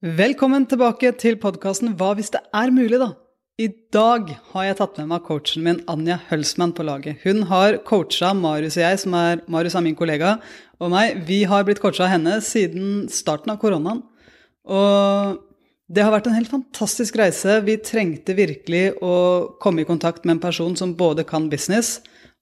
Velkommen tilbake til podkasten Hva hvis det er mulig, da? I dag har jeg tatt med meg coachen min Anja Hølsmann på laget. Hun har coacha Marius og jeg, som er Marius er min kollega, og meg. Vi har blitt coacha av henne siden starten av koronaen. Og det har vært en helt fantastisk reise. Vi trengte virkelig å komme i kontakt med en person som både kan business,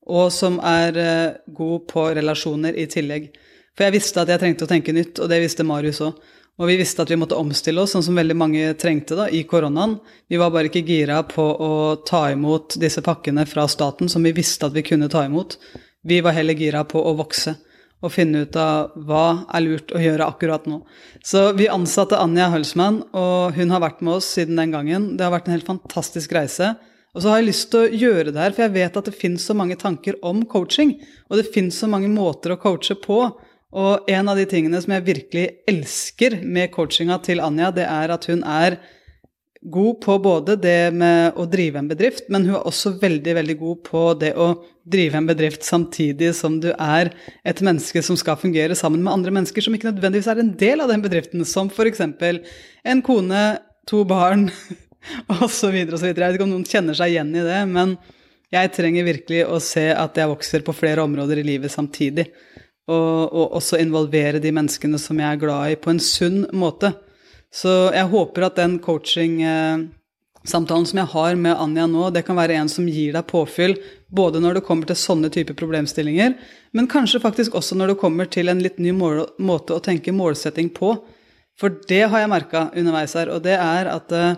og som er eh, god på relasjoner i tillegg. For jeg visste at jeg trengte å tenke nytt, og det visste Marius òg. Og vi visste at vi måtte omstille oss, sånn som veldig mange trengte da, i koronaen. Vi var bare ikke gira på å ta imot disse pakkene fra staten som vi visste at vi kunne ta imot. Vi var heller gira på å vokse og finne ut av hva er lurt å gjøre akkurat nå. Så vi ansatte Anja Hølsmann, og hun har vært med oss siden den gangen. Det har vært en helt fantastisk reise. Og så har jeg lyst til å gjøre det her, for jeg vet at det finnes så mange tanker om coaching, og det finnes så mange måter å coache på. Og en av de tingene som jeg virkelig elsker med coachinga til Anja, det er at hun er god på både det med å drive en bedrift, men hun er også veldig, veldig god på det å drive en bedrift samtidig som du er et menneske som skal fungere sammen med andre mennesker som ikke nødvendigvis er en del av den bedriften, som f.eks. en kone, to barn osv. osv. Jeg vet ikke om noen kjenner seg igjen i det, men jeg trenger virkelig å se at jeg vokser på flere områder i livet samtidig og, og, også involvere de menneskene som jeg er glad i, på en sunn måte. Så jeg håper at den coaching-samtalen som jeg har med Anja nå, det kan være en som gir deg påfyll, både når det kommer til sånne typer problemstillinger, men kanskje faktisk også når det kommer til en litt ny måte å tenke målsetting på. For det har jeg merka underveis her, og det er at eh,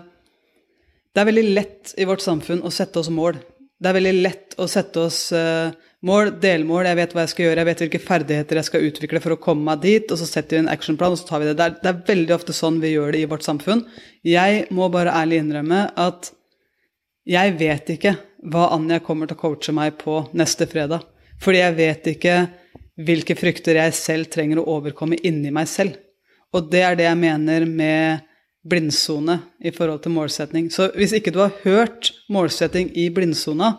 det er veldig lett i vårt samfunn å sette oss mål. Det er veldig lett å sette oss uh, mål, delmål, jeg vet hva jeg skal gjøre, jeg vet hvilke ferdigheter jeg skal utvikle for å komme meg dit, og så setter vi en actionplan, og så tar vi det. Det er, det er veldig ofte sånn vi gjør det i vårt samfunn. Jeg må bare ærlig innrømme at jeg vet ikke hva Anja kommer til å coache meg på neste fredag. Fordi jeg vet ikke hvilke frykter jeg selv trenger å overkomme inni meg selv. Og det er det jeg mener med blindsone i forhold til målsetning. Så hvis ikke du har hørt målsetting i blindsona,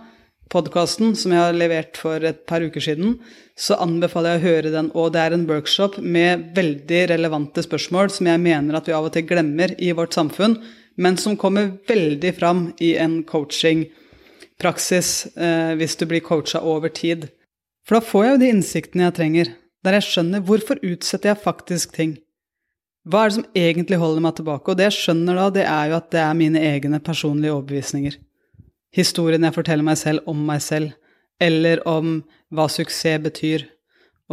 podkasten som jeg har levert for et par uker siden, så anbefaler jeg å høre den. Og det er en workshop med veldig relevante spørsmål som jeg mener at vi av og til glemmer i vårt samfunn, men som kommer veldig fram i en coachingpraksis eh, hvis du blir coacha over tid. For da får jeg jo de innsiktene jeg trenger, der jeg skjønner hvorfor utsetter jeg faktisk ting. Hva er det som egentlig holder meg tilbake? Og det jeg skjønner da, det er jo at det er mine egne personlige overbevisninger. Historien jeg forteller meg selv om meg selv, eller om hva suksess betyr.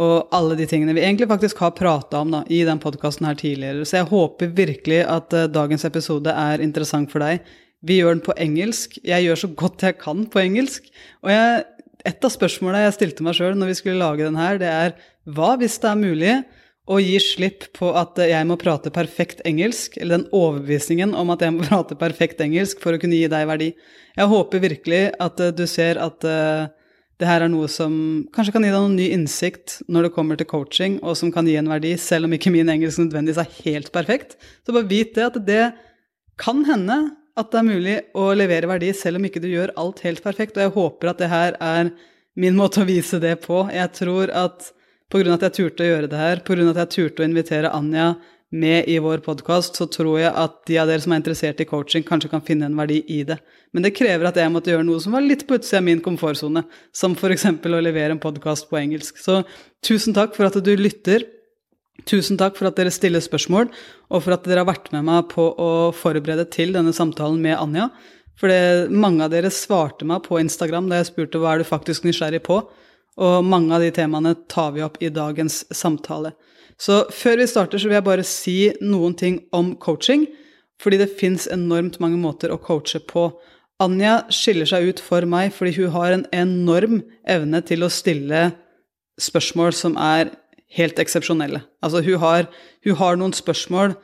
Og alle de tingene vi egentlig faktisk har prata om da, i den podkasten her tidligere. Så jeg håper virkelig at uh, dagens episode er interessant for deg. Vi gjør den på engelsk. Jeg gjør så godt jeg kan på engelsk. Og jeg, et av spørsmålene jeg stilte meg sjøl når vi skulle lage den her, det er hva hvis det er mulig og gi slipp på at jeg må prate perfekt engelsk, eller den overbevisningen om at jeg må prate perfekt engelsk for å kunne gi deg verdi. Jeg håper virkelig at uh, du ser at uh, det her er noe som kanskje kan gi deg noen ny innsikt når det kommer til coaching, og som kan gi en verdi, selv om ikke min engelsk nødvendigvis er helt perfekt. Så bare vit det at det kan hende at det er mulig å levere verdi selv om ikke du gjør alt helt perfekt, og jeg håper at det her er min måte å vise det på. Jeg tror at Pga. at jeg turte å gjøre det her, pga. at jeg turte å invitere Anja med i vår podkast, så tror jeg at de av dere som er interessert i coaching, kanskje kan finne en verdi i det. Men det krever at jeg måtte gjøre noe som var litt på utsida av min komfortsone, som f.eks. å levere en podkast på engelsk. Så tusen takk for at du lytter. Tusen takk for at dere stiller spørsmål, og for at dere har vært med meg på å forberede til denne samtalen med Anja. For mange av dere svarte meg på Instagram da jeg spurte hva er du faktisk nysgjerrig på. Og mange av de temaene tar vi opp i dagens samtale. Så før vi starter, så vil jeg bare si noen ting om coaching, fordi det fins enormt mange måter å coache på. Anja skiller seg ut for meg fordi hun har en enorm evne til å stille spørsmål som er helt eksepsjonelle. Altså, hun har, hun har noen spørsmål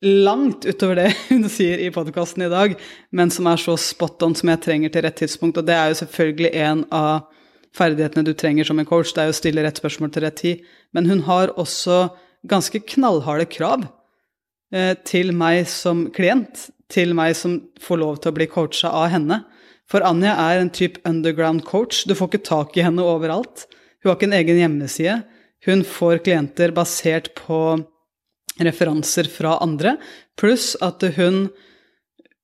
langt utover det hun sier i podkasten i dag, men som er så spot on som jeg trenger til rett tidspunkt, og det er jo selvfølgelig en av ferdighetene du trenger som en coach. Det er jo å stille rett spørsmål til rett tid. Men hun har også ganske knallharde krav eh, til meg som klient, til meg som får lov til å bli coacha av henne. For Anja er en type underground coach. Du får ikke tak i henne overalt. Hun har ikke en egen hjemmeside. Hun får klienter basert på referanser fra andre Pluss at hun,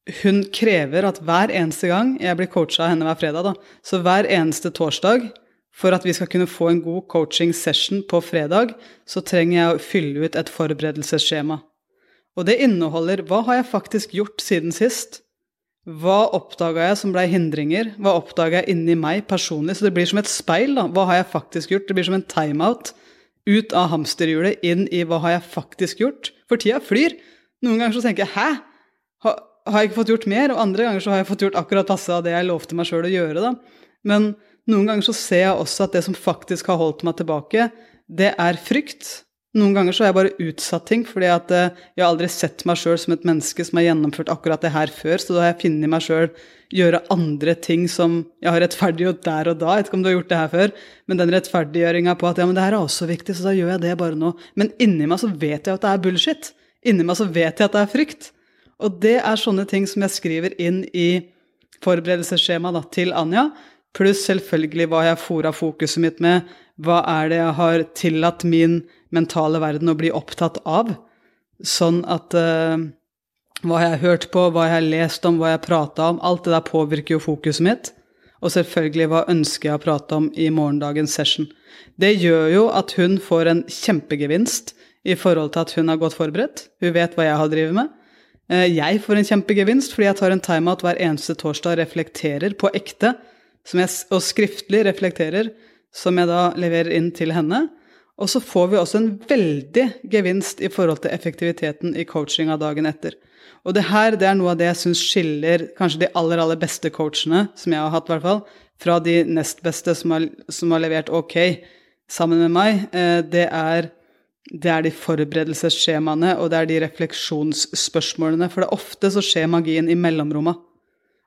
hun krever at hver eneste gang Jeg blir coacha av henne hver fredag, da. Så hver eneste torsdag, for at vi skal kunne få en god coaching session på fredag, så trenger jeg å fylle ut et forberedelsesskjema. Og det inneholder hva har jeg faktisk gjort siden sist? Hva oppdaga jeg som blei hindringer? Hva oppdaga jeg inni meg personlig? Så det blir som et speil. da. Hva har jeg faktisk gjort? Det blir som en timeout. Ut av hamsterhjulet, inn i hva har jeg faktisk gjort? For tida flyr. Noen ganger så tenker jeg 'hæ? Har, jeg ikke fått gjort mer?' Og andre ganger så har jeg fått gjort akkurat passe av det jeg lovte meg sjøl å gjøre, da. Men noen ganger så ser jeg også at det som faktisk har holdt meg tilbake, det er frykt. Noen ganger så har jeg bare utsatt ting, fordi at eh, jeg har aldri sett meg sjøl som et menneske som har gjennomført akkurat det her før, så da har jeg funnet meg sjøl gjøre andre ting som jeg har rettferdiggjort der og da. Jeg vet ikke om du har gjort det her før, men den rettferdiggjøringa på at ja, men det her er også viktig, så da gjør jeg det bare nå. Men inni meg så vet jeg at det er bullshit. Inni meg så vet jeg at det er frykt. Og det er sånne ting som jeg skriver inn i forberedelsesskjemaet til Anja, pluss selvfølgelig hva jeg fora fokuset mitt med. Hva er det jeg har tillatt min mentale verden å bli opptatt av? Sånn at uh, Hva jeg har hørt på, hva jeg har lest om, hva jeg har prata om. Alt det der påvirker jo fokuset mitt. Og selvfølgelig hva ønsker jeg å prate om i morgendagens session. Det gjør jo at hun får en kjempegevinst i forhold til at hun har gått forberedt. Hun vet hva jeg har drevet med. Eh, jeg får en kjempegevinst fordi jeg tar en timeout hver eneste torsdag og reflekterer på ekte, jeg, og skriftlig reflekterer, som jeg da leverer inn til henne. Og så får vi også en veldig gevinst i forhold til effektiviteten i coachinga dagen etter. Og det her det er noe av det jeg syns skiller kanskje de aller, aller beste coachene, som jeg har hatt, i hvert fall, fra de nest beste som har, som har levert ok sammen med meg. Eh, det er, det er de forberedelsesskjemaene, og det er de refleksjonsspørsmålene. For det er ofte så skjer magien i mellomromma.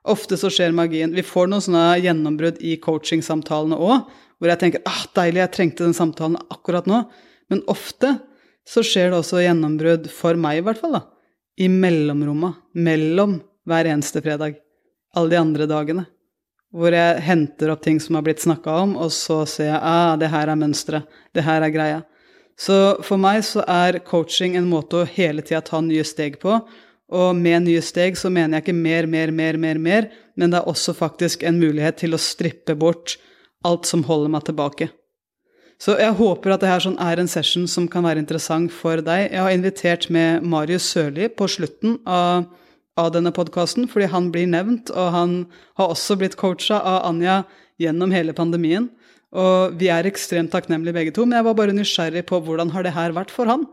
Ofte så skjer magien Vi får noen sånne gjennombrudd i coachingsamtalene òg, hvor jeg tenker ah, deilig, jeg trengte den samtalen akkurat nå. Men ofte så skjer det også gjennombrudd, for meg i hvert fall, da, i mellomromma. Mellom hver eneste fredag. Alle de andre dagene. Hvor jeg henter opp ting som har blitt snakka om, og så ser jeg ah, det her er mønsteret. Det her er greia. Så for meg så er coaching en måte å hele tida ta nye steg på. Og med nye steg så mener jeg ikke mer, mer, mer, mer, mer, men det er også faktisk en mulighet til å strippe bort alt som holder meg tilbake. Så jeg håper at det her sånn er en session som kan være interessant for deg. Jeg har invitert med Marius Sørli på slutten av, av denne podkasten, fordi han blir nevnt, og han har også blitt coacha av Anja gjennom hele pandemien. Og vi er ekstremt takknemlige begge to, men jeg var bare nysgjerrig på hvordan har det her vært for han.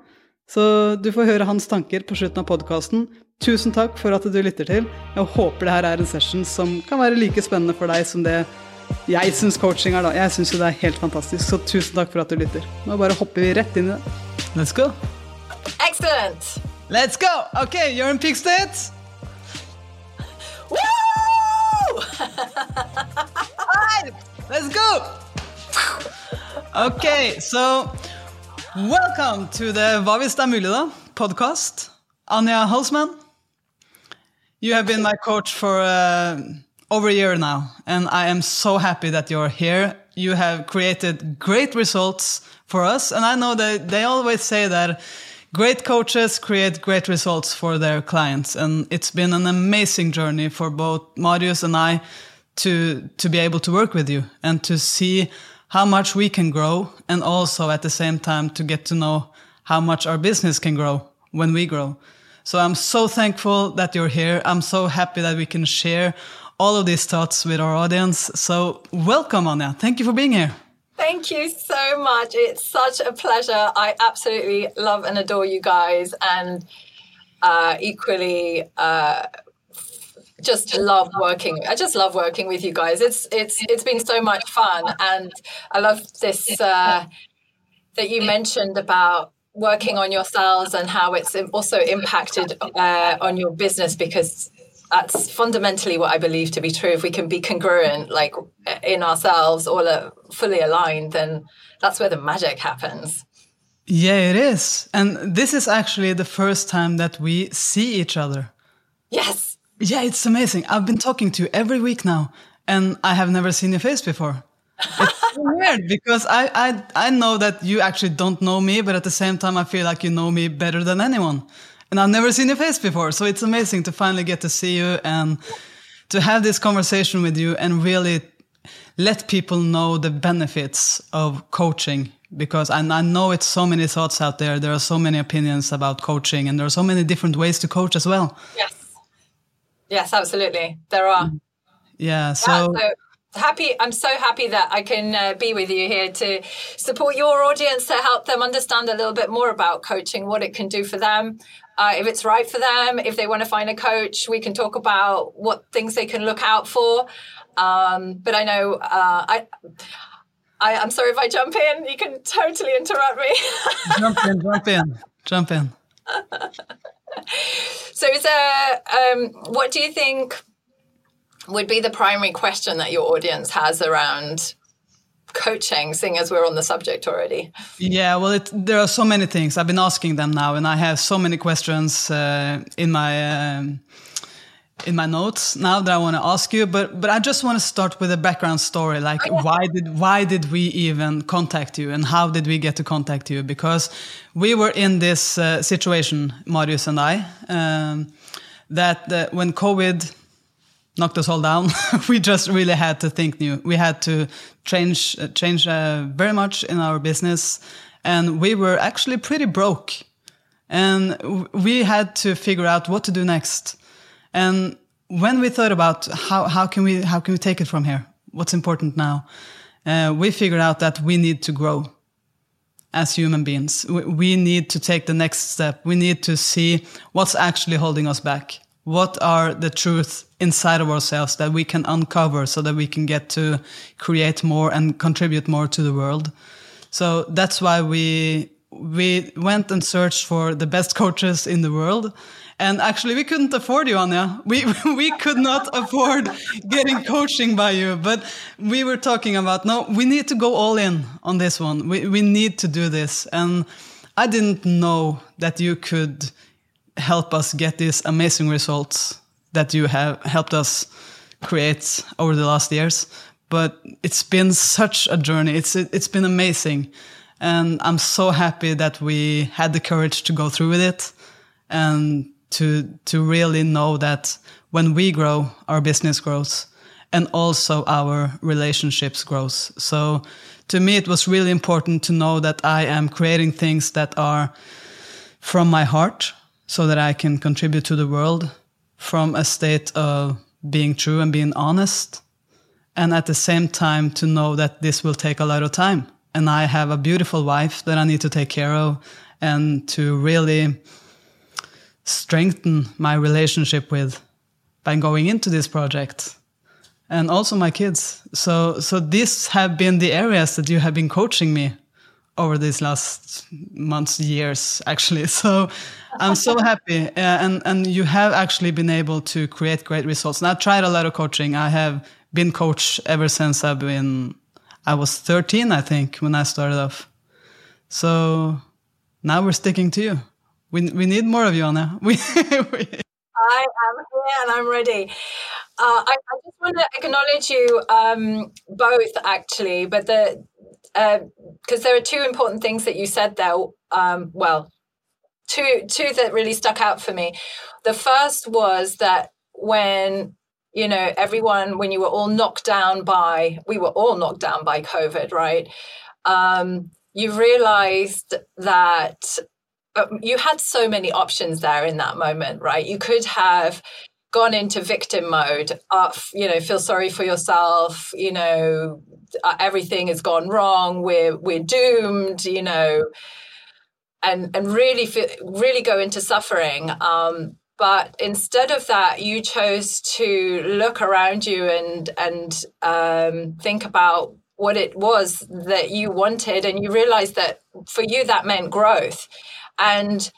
Så du får høre hans tanker på slutten av podkasten. Tusen takk for at du lytter til. Jeg håper det her er en session som kan være like spennende for deg som det jeg syns coaching er. da. Jeg syns det er helt fantastisk, så tusen takk for at du lytter. Nå bare hopper vi rett inn i det. Let's go. Excellent. Let's go. Ok, you're in peak state. Ok, so welcome to the Hva hvis det er mulig, da? Podcast. Anja Holzman. You have been my coach for uh, over a year now, and I am so happy that you're here. You have created great results for us, and I know that they always say that great coaches create great results for their clients, and it's been an amazing journey for both Marius and I to to be able to work with you and to see how much we can grow, and also at the same time to get to know how much our business can grow when we grow. So I'm so thankful that you're here. I'm so happy that we can share all of these thoughts with our audience. So welcome, Anja. Thank you for being here. Thank you so much. It's such a pleasure. I absolutely love and adore you guys, and uh, equally. Uh, just love working. I just love working with you guys. It's it's it's been so much fun, and I love this uh, that you mentioned about working on yourselves and how it's also impacted uh, on your business because that's fundamentally what I believe to be true. If we can be congruent, like in ourselves, all uh, fully aligned, then that's where the magic happens. Yeah, it is. And this is actually the first time that we see each other. Yes. Yeah, it's amazing. I've been talking to you every week now, and I have never seen your face before it's weird because I, I I know that you actually don't know me, but at the same time I feel like you know me better than anyone. and I've never seen your face before. So it's amazing to finally get to see you and to have this conversation with you and really let people know the benefits of coaching because I, I know it's so many thoughts out there. There are so many opinions about coaching, and there are so many different ways to coach as well. Yes, yes, absolutely, there are. Yeah, so, yeah, so happy. I'm so happy that I can uh, be with you here to support your audience to help them understand a little bit more about coaching, what it can do for them. Uh, if it's right for them, if they want to find a coach, we can talk about what things they can look out for. Um, but I know uh, I I, am sorry if I jump in. You can totally interrupt me. jump in, jump in, jump in. so, is there? Um, what do you think would be the primary question that your audience has around coaching, seeing as we're on the subject already? Yeah, well, it, there are so many things I've been asking them now, and I have so many questions uh, in my. Um, in my notes now that I want to ask you, but but I just want to start with a background story. Like oh, why did why did we even contact you, and how did we get to contact you? Because we were in this uh, situation, Marius and I, um, that uh, when COVID knocked us all down, we just really had to think new. We had to change uh, change uh, very much in our business, and we were actually pretty broke, and we had to figure out what to do next. And when we thought about how, how can we how can we take it from here, what's important now, uh, we figured out that we need to grow as human beings. We, we need to take the next step. We need to see what's actually holding us back. What are the truths inside of ourselves that we can uncover so that we can get to create more and contribute more to the world. So that's why we we went and searched for the best coaches in the world and actually, we couldn't afford you, Anja. We we could not afford getting coaching by you. But we were talking about no, we need to go all in on this one. We we need to do this. And I didn't know that you could help us get these amazing results that you have helped us create over the last years. But it's been such a journey. It's it's been amazing. And I'm so happy that we had the courage to go through with it and to to really know that when we grow, our business grows, and also our relationships grows. So to me, it was really important to know that I am creating things that are from my heart, so that I can contribute to the world from a state of being true and being honest, and at the same time to know that this will take a lot of time. And I have a beautiful wife that I need to take care of, and to really strengthen my relationship with by going into this project and also my kids. So so these have been the areas that you have been coaching me over these last months years actually. So i'm so happy uh, and and you have actually been able to create great results. And i've tried a lot of coaching. I have been coached ever since i've been i was 13 i think when i started off. So now we're sticking to you we, we need more of you, Anna. We, we... I am here and I'm ready. Uh, I, I, just want to acknowledge you um, both, actually, but the because uh, there are two important things that you said there. Um, well, two two that really stuck out for me. The first was that when you know everyone, when you were all knocked down by, we were all knocked down by COVID, right? Um, you realized that you had so many options there in that moment, right? You could have gone into victim mode, uh, you know, feel sorry for yourself, you know, uh, everything has gone wrong, we're we're doomed, you know, and and really feel, really go into suffering. Um, but instead of that, you chose to look around you and and um, think about what it was that you wanted, and you realized that for you that meant growth and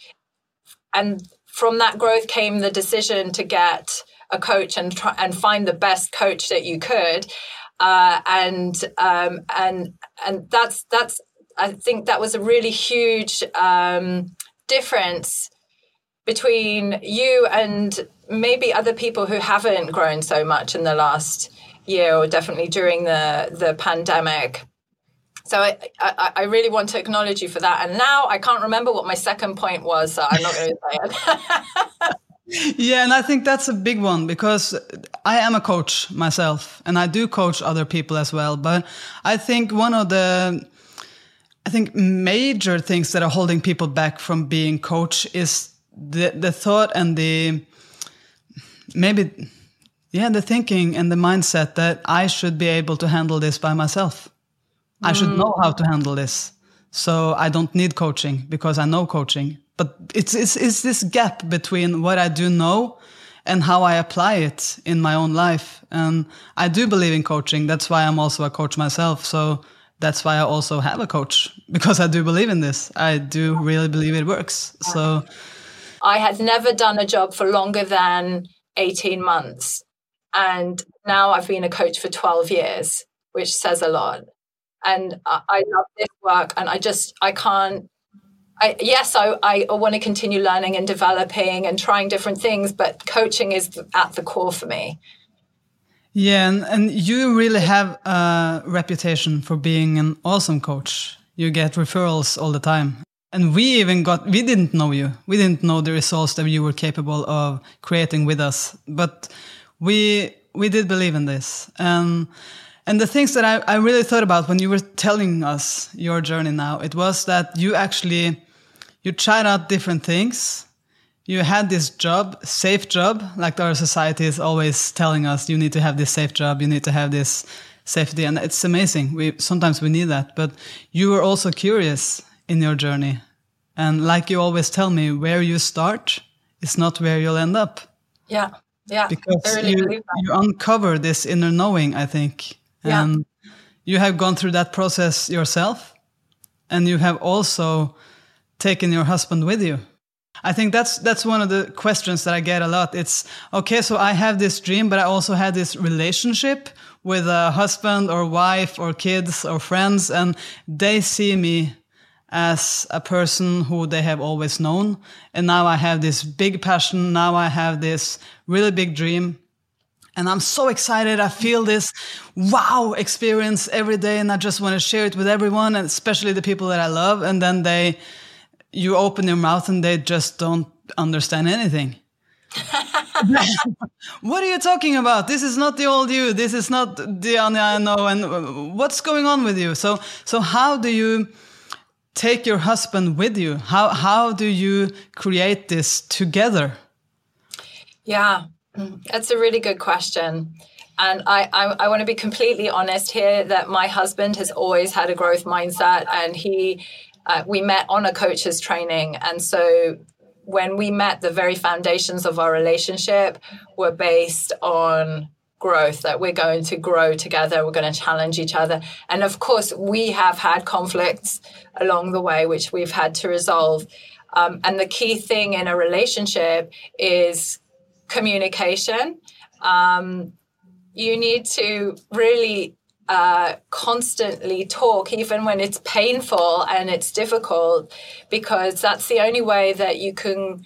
and from that growth came the decision to get a coach and try and find the best coach that you could. Uh, and um, and and that's that's I think that was a really huge um, difference between you and maybe other people who haven't grown so much in the last year or definitely during the the pandemic so I, I, I, really want to acknowledge you for that. And now I can't remember what my second point was, so I'm not going to say it. yeah, and I think that's a big one because I am a coach myself, and I do coach other people as well. But I think one of the I think major things that are holding people back from being coach is the the thought and the maybe yeah the thinking and the mindset that I should be able to handle this by myself I should mm. know how to handle this. So I don't need coaching because I know coaching. But it's, it's, it's this gap between what I do know and how I apply it in my own life. And I do believe in coaching. That's why I'm also a coach myself. So that's why I also have a coach because I do believe in this. I do really believe it works. So I had never done a job for longer than 18 months. And now I've been a coach for 12 years, which says a lot and I, I love this work and I just I can't I, yes, I, I want to continue learning and developing and trying different things, but coaching is at the core for me. Yeah, and, and you really have a reputation for being an awesome coach. You get referrals all the time. And we even got, we didn't know you. We didn't know the results that you were capable of creating with us. But we, we did believe in this. And and the things that I, I really thought about when you were telling us your journey now, it was that you actually, you tried out different things. You had this job, safe job, like our society is always telling us, you need to have this safe job, you need to have this safety. And it's amazing. We, sometimes we need that, but you were also curious in your journey. And like you always tell me, where you start is not where you'll end up. Yeah. Yeah. Because really you, you uncover this inner knowing, I think. Yeah. And you have gone through that process yourself, and you have also taken your husband with you. I think that's that's one of the questions that I get a lot. It's okay, so I have this dream, but I also had this relationship with a husband or wife or kids or friends, and they see me as a person who they have always known. And now I have this big passion. Now I have this really big dream. And I'm so excited. I feel this wow experience every day. And I just want to share it with everyone, and especially the people that I love. And then they, you open your mouth and they just don't understand anything. what are you talking about? This is not the old you. This is not the Anja I know. And what's going on with you? So, so how do you take your husband with you? How, how do you create this together? Yeah. That's a really good question. And I, I, I, want to be completely honest here that my husband has always had a growth mindset, and he, uh, we met on a coach's training, and so when we met, the very foundations of our relationship were based on growth that we're going to grow together we're going to challenge each other. And of course we have had conflicts along the way which we've had to resolve. Um, and the key thing in a relationship is communication. Um, you need to really uh, constantly talk, even when it's painful and it's difficult, because that's the only way that you can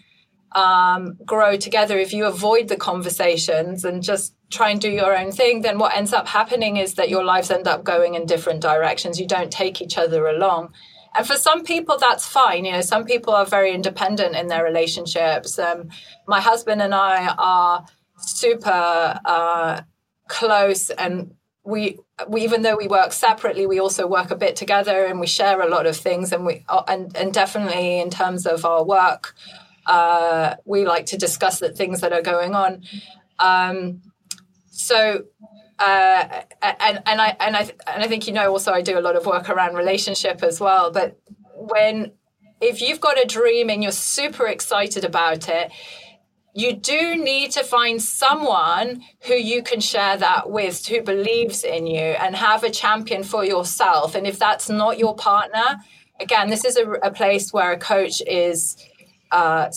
um, grow together. If you avoid the conversations and just try and do your own thing, then what ends up happening is that your lives end up going in different directions. You don't take each other along. And for some people, that's fine. You know, some people are very independent in their relationships. Um, my husband and I are super uh, close, and we, we, even though we work separately, we also work a bit together, and we share a lot of things. And we, uh, and, and definitely in terms of our work, uh, we like to discuss the things that are going on. Um, so uh, and and I and I and I think you know also I do a lot of work around relationship as well. But when if you've got a dream and you're super excited about it, you do need to find someone who you can share that with, who believes in you, and have a champion for yourself. And if that's not your partner, again, this is a, a place where a coach is, uh,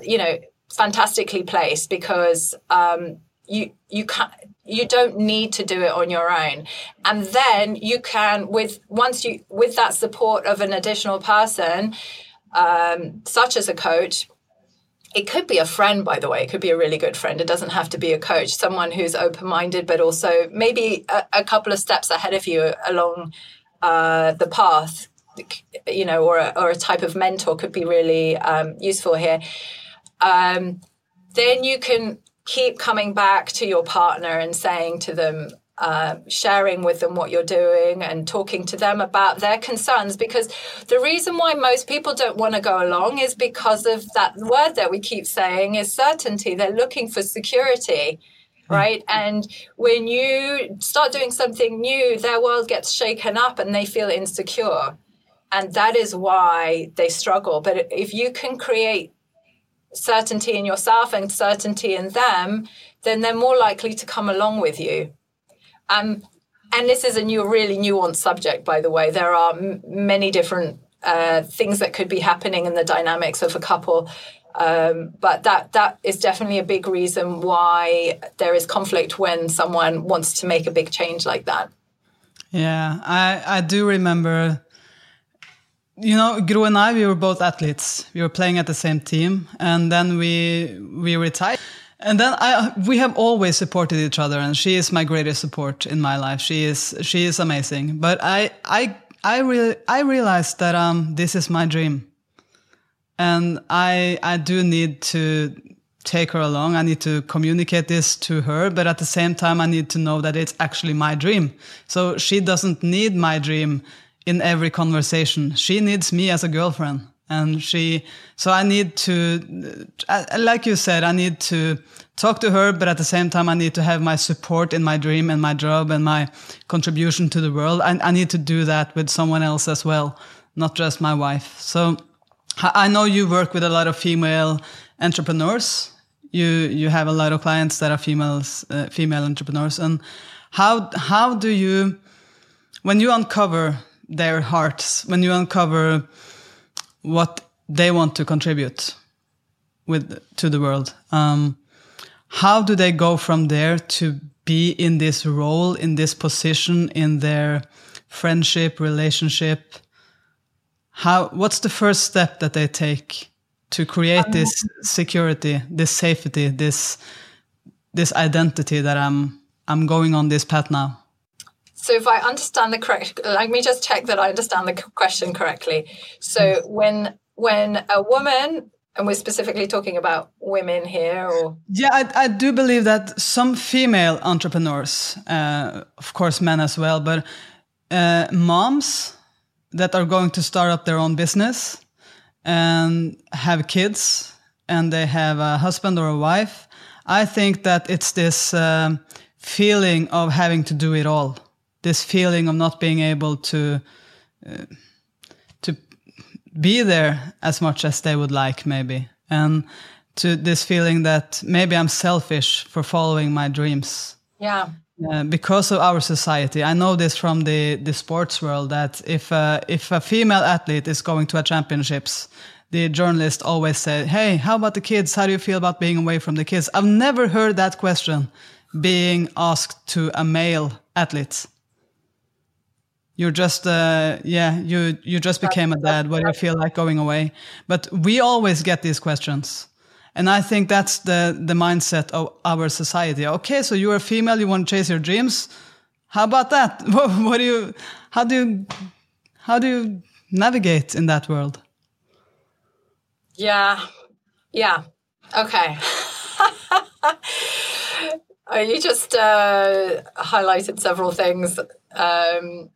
you know, fantastically placed because um, you you can't you don't need to do it on your own. And then you can with once you with that support of an additional person um, such as a coach it could be a friend by the way. It could be a really good friend. It doesn't have to be a coach someone who's open-minded but also maybe a, a couple of steps ahead of you along uh, the path, you know, or a, or a type of mentor could be really um, useful here. Um, then you can keep coming back to your partner and saying to them, uh, sharing with them what you're doing and talking to them about their concerns. Because the reason why most people don't want to go along is because of that word that we keep saying is certainty. They're looking for security hmm. right? And when you start doing something new their world gets shaken up and they feel insecure. And that is why they struggle. But if you can create certainty in yourself and certainty in them then they're more likely to come along with you um, and this is a new, really nuanced subject, by the way. There are m- many different uh, things that could be happening in the dynamics of a couple. Um, but that that is definitely a big reason why there is conflict when someone wants to make a big change like that. Yeah, I, I do remember. You know, Gro and I, we were both athletes. We were playing at the same team, and then we we retired. And then I, we have always supported each other, and she is my greatest support in my life. She is, she is amazing. But I, I, I really, I realized that um, this is my dream, and I, I do need to take her along. I need to communicate this to her, but at the same time, I need to know that it's actually my dream. So she doesn't need my dream in every conversation. She needs me as a girlfriend and she so i need to like you said i need to talk to her but at the same time i need to have my support in my dream and my job and my contribution to the world. I, I need to do that with someone else as well not just my wife. So i know you work with a lot of female entrepreneurs. You you have a lot of clients that are females uh, female entrepreneurs. And how how do you when you uncover their hearts when you uncover what they want to contribute with to the world. Um, how do they go from there to be in this role, in this position, in their friendship, relationship? How? What's the first step that they take to create um, this security, this safety, this this identity that I'm I'm going on this path now? So if I understand the correct, let me just check that I understand the question correctly. So when when a woman, and we're specifically talking about women here, or yeah, I, I do believe that some female entrepreneurs, uh, of course, men as well, but uh, moms that are going to start up their own business and have kids, and they have a husband or a wife. I think that it's this um, feeling of having to do it all this feeling of not being able to uh, to be there as much as they would like maybe. And to this feeling that maybe i'm selfish for following my dreams. Yeah. Uh, because of our society. I know this from the the sports world that if uh, if a female athlete is going to a championships the journalist always say hey how about the kids? How do you feel about being away from the kids? I've never heard that question being asked to a male athlete you're just uh, yeah you you just became a dad. What do you feel like going away? But we always get these questions. And i think that's the the mindset of our society. Okay so you're a female you want to chase your dreams. How about that? What, what do you how do you how do you navigate in that world? Yeah. Yeah. Okay. You just uh, highlighted several things. Um,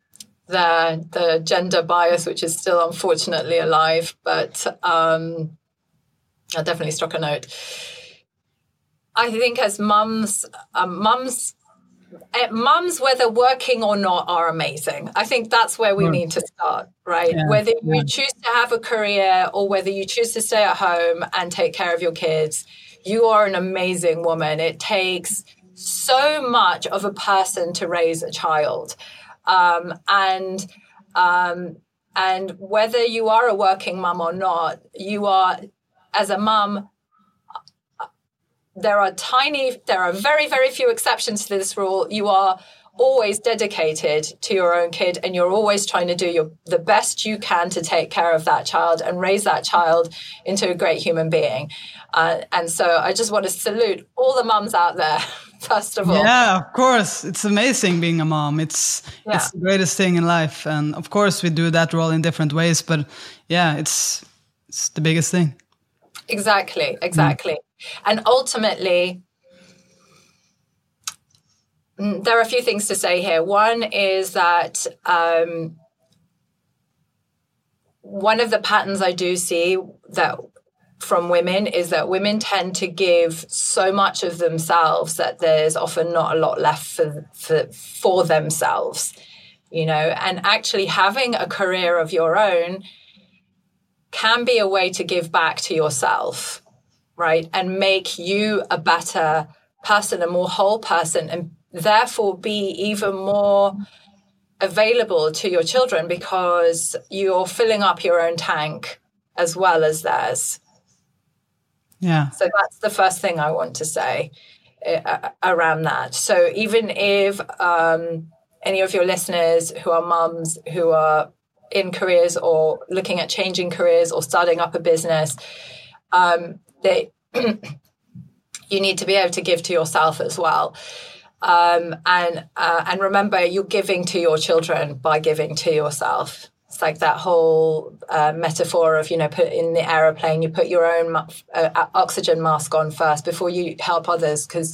the the gender bias, which is still unfortunately alive, but um, I definitely struck a note. I think as mums, um, mums, uh, mums, whether working or not, are amazing. I think that's where we mm. need to start, right? Yeah, whether you yeah. choose to have a career or whether you choose to stay at home and take care of your kids, you are an amazing woman. It takes so much of a person to raise a child um, and um, and whether you are a working mum or not, you are as a mum. There are tiny, there are very, very few exceptions to this rule. You are always dedicated to your own kid and you're always trying to do your the best you can to take care of that child and raise that child into a great human being uh, and so i just want to salute all the mums out there all. Yeah, of course. It's amazing being a mom. It's yeah. it's the greatest thing in life. And of course we do that role in different ways, but yeah, it's it's the biggest thing. Exactly, exactly. Mm. And ultimately mm, there are a few things to say here. One is that um, one of the patterns I do see that from women is that women tend to give so much of themselves that there's often not a lot left for, for, for themselves you know? And actually having a career of your own can be a way to give back to yourself right? And make you a better person a more whole person and therefore be even more available to your children because you're filling up your own tank as well as theirs yeah. So that's the first thing I want to say uh, around that. So even if um, any of your listeners who are mums who are in careers or looking at changing careers or starting up a business, um, they you need to be able to give to yourself as well. Um, and uh, and remember, you're giving to your children by giving to yourself. Like that whole uh, metaphor of, you know, put in the aeroplane, you put your own uh, oxygen mask on first before you help others, because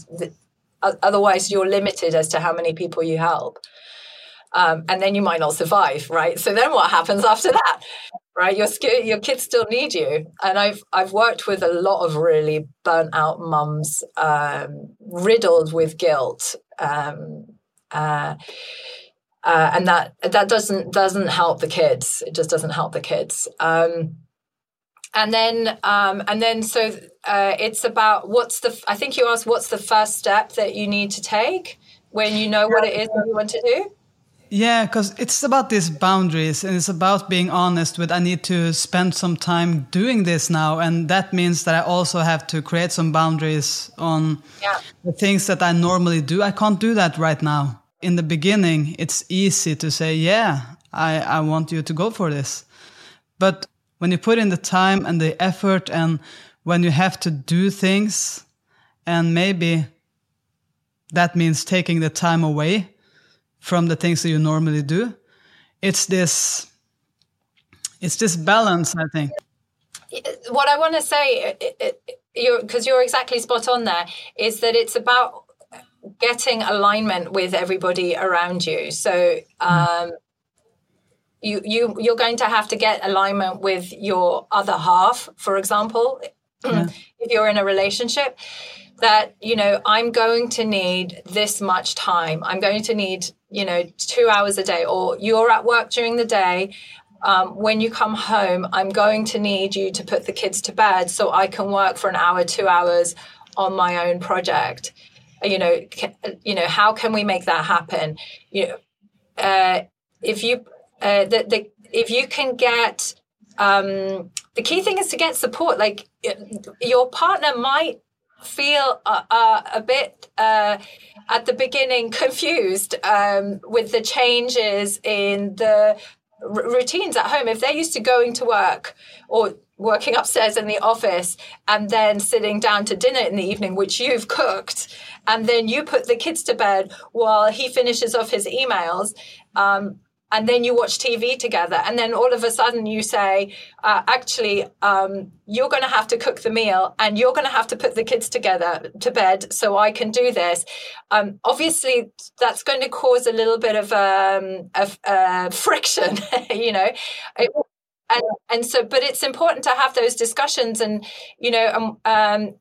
otherwise you're limited as to how many people you help. Um, and then you might not survive, right? So then what happens after that? Right, your your kids still need you, and I've I've worked with a lot of really burnt out mums, um, riddled with guilt, um, uh, uh, and that that doesn't doesn't help the kids. It just doesn't help the kids. Um, and then um, and then so uh, it's about what's the I think you asked what's the first step that you need to take when you know what it is that you want to do. Yeah, because it's about these boundaries and it's about being honest with I need to spend some time doing this now. And that means that I also have to create some boundaries on yeah. the things that I normally do. I can't do that right now in the beginning, it's easy to say, yeah, I, I want you to go for this. But when you put in the time and the effort and when you have to do things, and maybe that means taking the time away from the things that you normally do, it's this it's this balance, I think. What I want to say, because you're, you're exactly spot on there, is that it's about getting alignment with everybody around you. So um, you you you're going to have to get alignment with your other half, for example, yeah. if you're in a relationship. That you know, I'm going to need this much time. I'm going to need you know two hours a day, or you're at work during the day. Um, when you come home, I'm going to need you to put the kids to bed so I can work for an hour, two hours on my own project you know you know how can we make that happen? You know uh, if you uh, the, the if you can get um, the key thing is to get support like your partner might feel uh, uh, a bit uh, at the beginning confused um, with the changes in the routines at home. If they're used to going to work or working upstairs in the office and then sitting down to dinner in the evening, which you've cooked, and then you put the kids to bed while he finishes off his emails. Um, and then you watch TV together, and then all of a sudden you say, uh, "Actually, um, you're going to have to cook the meal, and you're going to have to put the kids together to bed, so I can do this." Um, obviously, that's going to cause a little bit of, um, of uh, friction. you know, it, and and so but it's important to have those discussions and you know um, um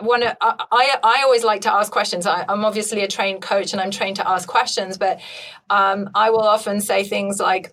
one I, I always like to ask questions. I, am obviously a trained coach and i'm trained to ask questions but um, i will often say things like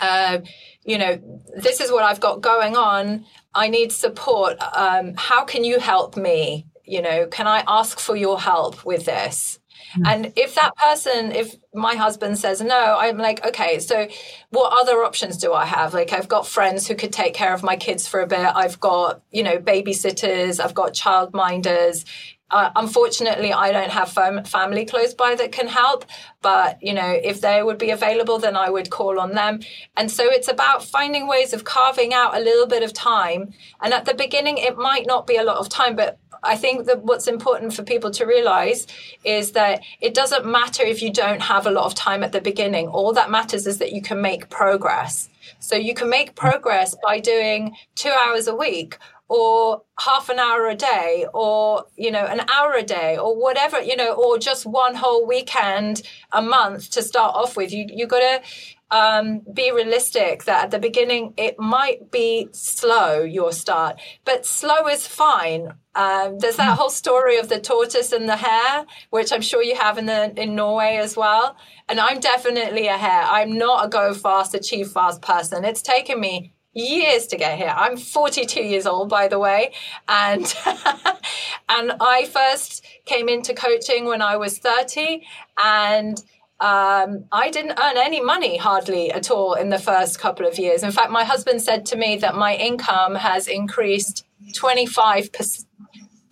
uh, you know this is what i've got going on. I need support. Um, how can you help me? You know can i ask for your help with this Mm. And if that person, if my husband says no, I'm like, okay, so what other options do I have? Like, I've got friends who could take care of my kids for a bit. I've got, you know, babysitters, I've got childminders. Uh, unfortunately, I don't have fam- family close by that can help, but you know, if they would be available, then I would call on them. And so it's about finding ways of carving out a little bit of time. And at the beginning, it might not be a lot of time, but I think that what's important for people to realize is that it doesn't matter if you don't have a lot of time at the beginning. All that matters is that you can make progress. So you can make progress by doing two hours a week or half an hour a day or you know an hour a day or whatever you know or just one whole weekend a month to start off with you you got to um, be realistic that at the beginning it might be slow your start but slow is fine um, there's that whole story of the tortoise and the hare which i'm sure you have in the in norway as well. And i'm definitely a hare. I'm not a go fast achieve fast person. It's taken me years to get here. I'm 42 years old, by the way, and and I first came into coaching when I was 30, and um, I didn't earn any money hardly at all in the first couple of years. In fact, my husband said to me that my income has increased 25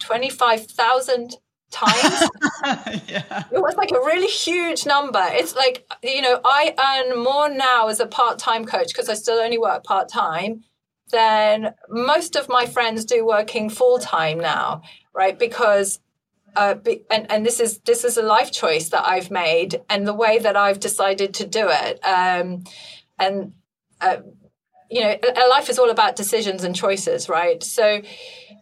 25,000 times. yeah. It was like a really huge number. It's like, you know, I earn more now as a part time coach because I still only work part time than most of my friends do working full time now, right? Because uh, and and this is this is a life choice that I've made, and the way that I've decided to do it. Um, and uh, you know, life is all about decisions and choices, right? So,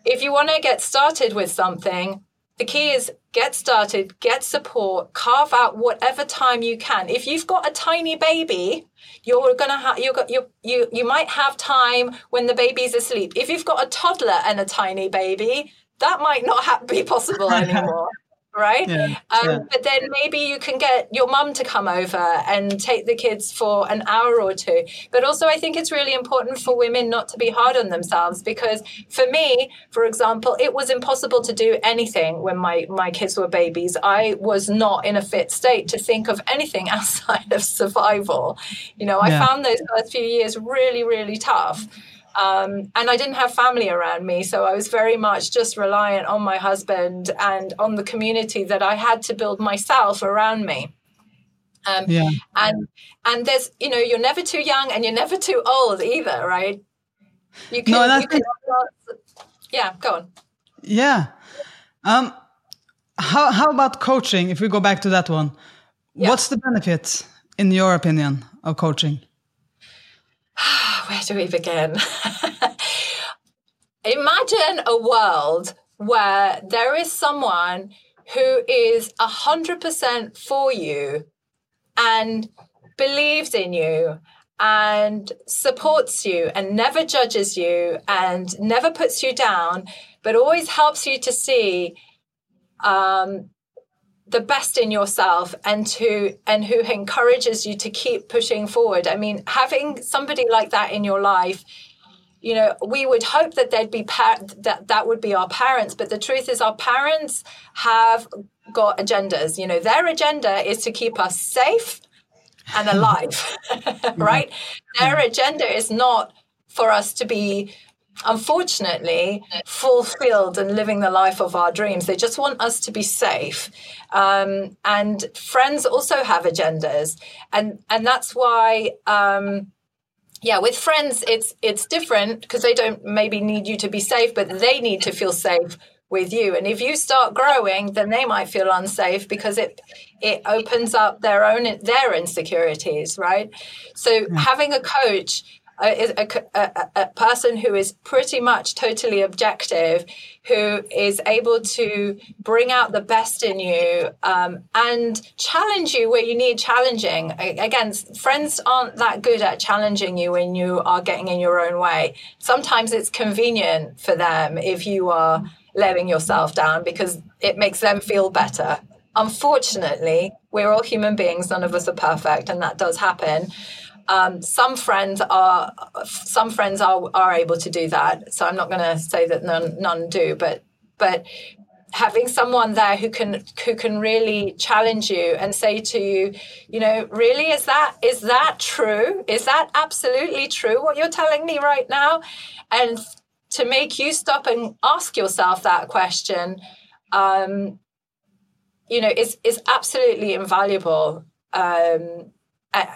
if you want to get started with something, the key is get started, get support, carve out whatever time you can. If you've got a tiny baby, you're gonna have you got you you you might have time when the baby's asleep. If you've got a toddler and a tiny baby, that might not ha- be possible anymore right? Yeah, um, yeah. But then maybe you can get your mum to come over and take the kids for an hour or two. But also, I think it's really important for women not to be hard on themselves because for me, for example, it was impossible to do anything when my, my kids were babies. I was not in a fit state to think of anything outside of survival. You know, I yeah. found those first few years really, really tough. Um, and I didn't have family around me. So I was very much just reliant on my husband and on the community that I had to build myself around me. Um, yeah. And and there's you know you're never too young and you're never too old either, right? You can, no, you can yeah, go on. Yeah. Um, how how about coaching? If we go back to that one, yeah. what's the benefits in your opinion of coaching? where do we begin? Imagine a world where there is someone who is 100% for you and believes in you and supports you and never judges you and never puts you down, but always helps you to see um, the best in yourself and to and who encourages you to keep pushing forward. I mean having somebody like that in your life you know we would hope that they'd be par- that that would be our parents but the truth is our parents have got agendas. You know their agenda is to keep us safe and alive mm-hmm. right? Their agenda is not for us to be unfortunately fulfilled and living the life of our dreams. They just want us to be safe. Um, and friends also have agendas, and and that's why. Um, yeah, with friends, it's it's different because they don't maybe need you to be safe, but they need to feel safe with you. And if you start growing, then they might feel unsafe because it it opens up their own their insecurities, right? So yeah. having a coach a, a, a, person who is pretty much totally objective, who is able to bring out the best in you um, and challenge you where you need challenging. Again, friends aren't that good at challenging you when you are getting in your own way. Sometimes it's convenient for them if you are letting yourself down because it makes them feel better. Unfortunately, we're all human beings, none of us are perfect, and that does happen. Um, some friends are some friends are are able to do that. So I'm not going to say that none none do, but but having someone there who can who can really challenge you and say to you you know really is that is that true? Is that absolutely true what you're telling me right now? And to make you stop and ask yourself that question um, you know is is absolutely invaluable. Um,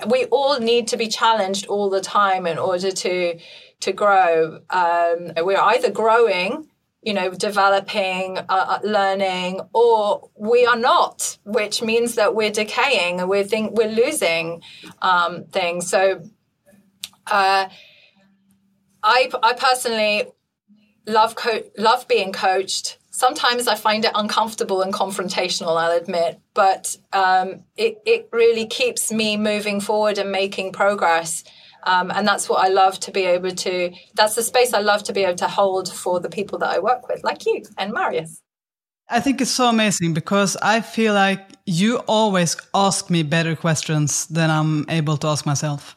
we all need to be challenged all the time in order to to grow. Um, we're either growing you know, developing, uh, uh, learning, or we are not, which means that we're decaying and we're think we're losing um, things. So, uh, I I personally love co- love being coached. Sometimes I find it uncomfortable and confrontational. I'll admit, but um, it it really keeps me moving forward and making progress. Um, and that's what I love to be able to, that's the space I love to be able to hold for the people that I work with, like you and Marius. I think it's so amazing because I feel like you always ask me better questions than I'm able to ask myself.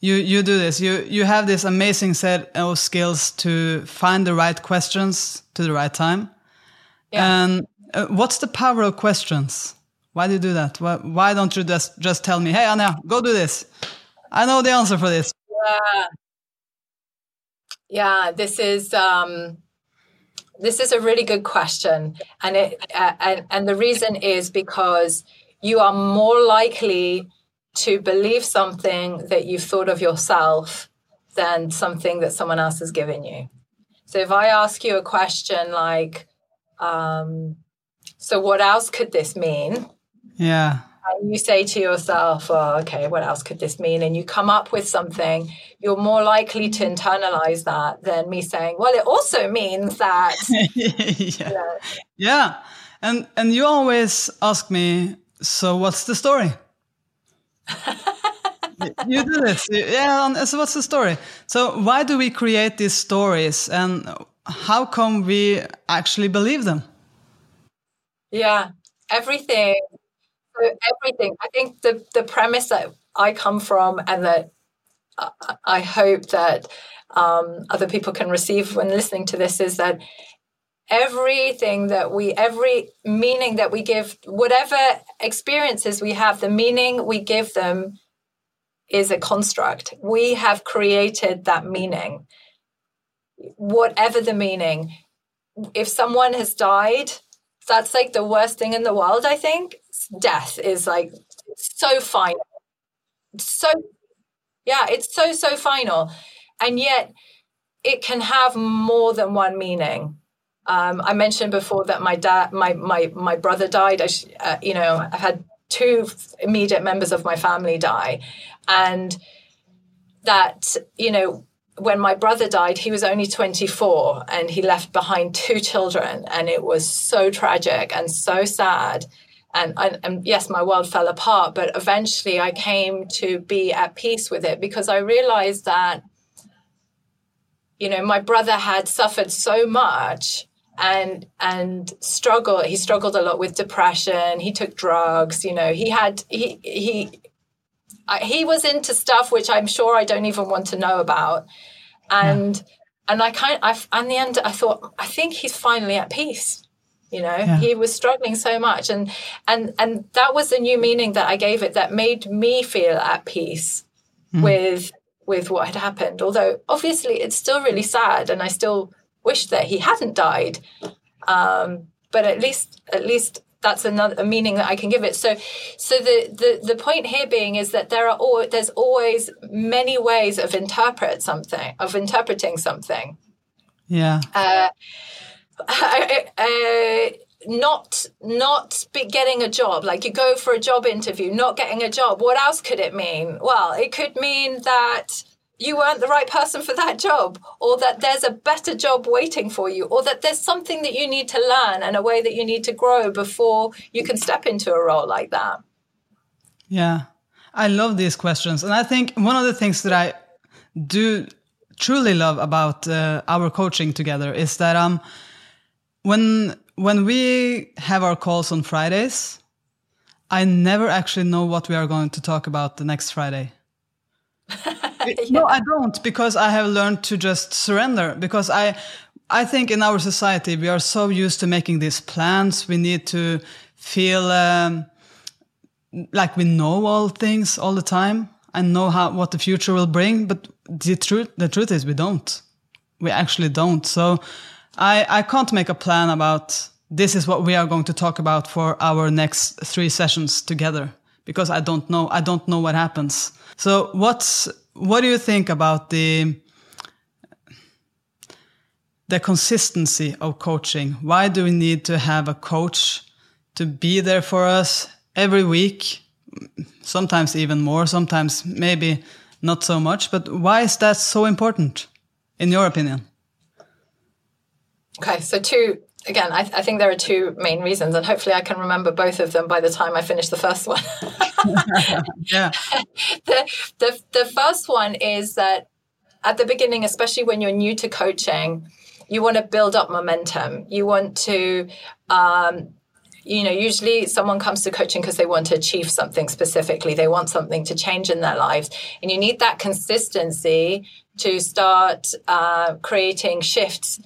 You you do this. You you have this amazing set of skills to find the right questions to the right time. Yeah. And uh, what's the power of questions? Why do you do that? Why, why don't you just just tell me, "Hey anna go do this." I know the answer for this. Yeah. Yeah, this is um this is a really good question and it uh, and and the reason is because you are more likely to believe something that you've thought of yourself than something that someone else has given you. So if I ask you a question like um so what else could this mean? Yeah and you say to yourself, oh, okay, what else could this mean? And you come up with something, you're more likely to internalize that than me saying, well, it also means that. yeah. You know. yeah. And, and you always ask me, so what's the story? You do this. Yeah. So what's the story? So why do we create these stories and how come we actually believe them? Yeah. Everything so everything. I think the the premise that I come from, and that I hope that um, other people can receive when listening to this, is that everything that we, every meaning that we give, whatever experiences we have, the meaning we give them is a construct. We have created that meaning, whatever the meaning. If someone has died, that's like the worst thing in the world, I think death is like so final. So, yeah, it's so, so final. And yet it can have more than one meaning. Um, I mentioned before that my dad, my my my brother died. I, uh, you know, I've had two immediate members of my family die, and that you know, when my brother died, he was only 24, and he left behind two children, and it was so tragic and so sad. And, and, and yes, my world fell apart, but eventually I came to be at peace with it because I realized that, you know, my brother had suffered so much and and struggled. He struggled a lot with depression. He took drugs. You know, he had he he he was into stuff which I'm sure I don't even want to know about, and. Yeah. And I kind of, I, in the end, I thought, I think he's finally at peace you know yeah. he was struggling so much and and and that was the new meaning that i gave it that made me feel at peace mm. with with what had happened although obviously it's still really sad and i still wish that he hadn't died um, but at least at least that's another a meaning that I can give it. So, so the, the the point here being is that there are all there's always many ways of interpret something of interpreting something. Yeah. Uh, uh, not not be getting a job like you go for a job interview not getting a job what else could it mean well it could mean that you weren't the right person for that job or that there's a better job waiting for you or that there's something that you need to learn and a way that you need to grow before you can step into a role like that. Yeah. I love these questions. And i think one of the things that i do truly love about uh, our coaching together is that um when when we have our calls on Fridays, I never actually know what we are going to talk about the next Friday. yeah. No, I don't because I have learned to just surrender because I I think in our society we are so used to making these plans. We need to feel um, like we know all things all the time and know how what the future will bring. But the truth the truth is we don't. We actually don't. So I, I can't make a plan about this is what we are going to talk about for our next three sessions together because I don't know. I don't know what happens. So what's, what do you think about the, the consistency of coaching. Why do we need to have a coach to be there for us every week? Sometimes even more, sometimes maybe not so much. But why is that so important, in your opinion? Okay, so two again, I, I, think there are two main reasons, and hopefully I can remember both of them by the time I finish the first one. yeah. The, the, the first one is that at the beginning, especially when you're new to coaching, you want to build up momentum. You want to, um, you know, usually someone comes to coaching because they want to achieve something specifically. They want something to change in their lives. And you need that consistency to start uh, creating shifts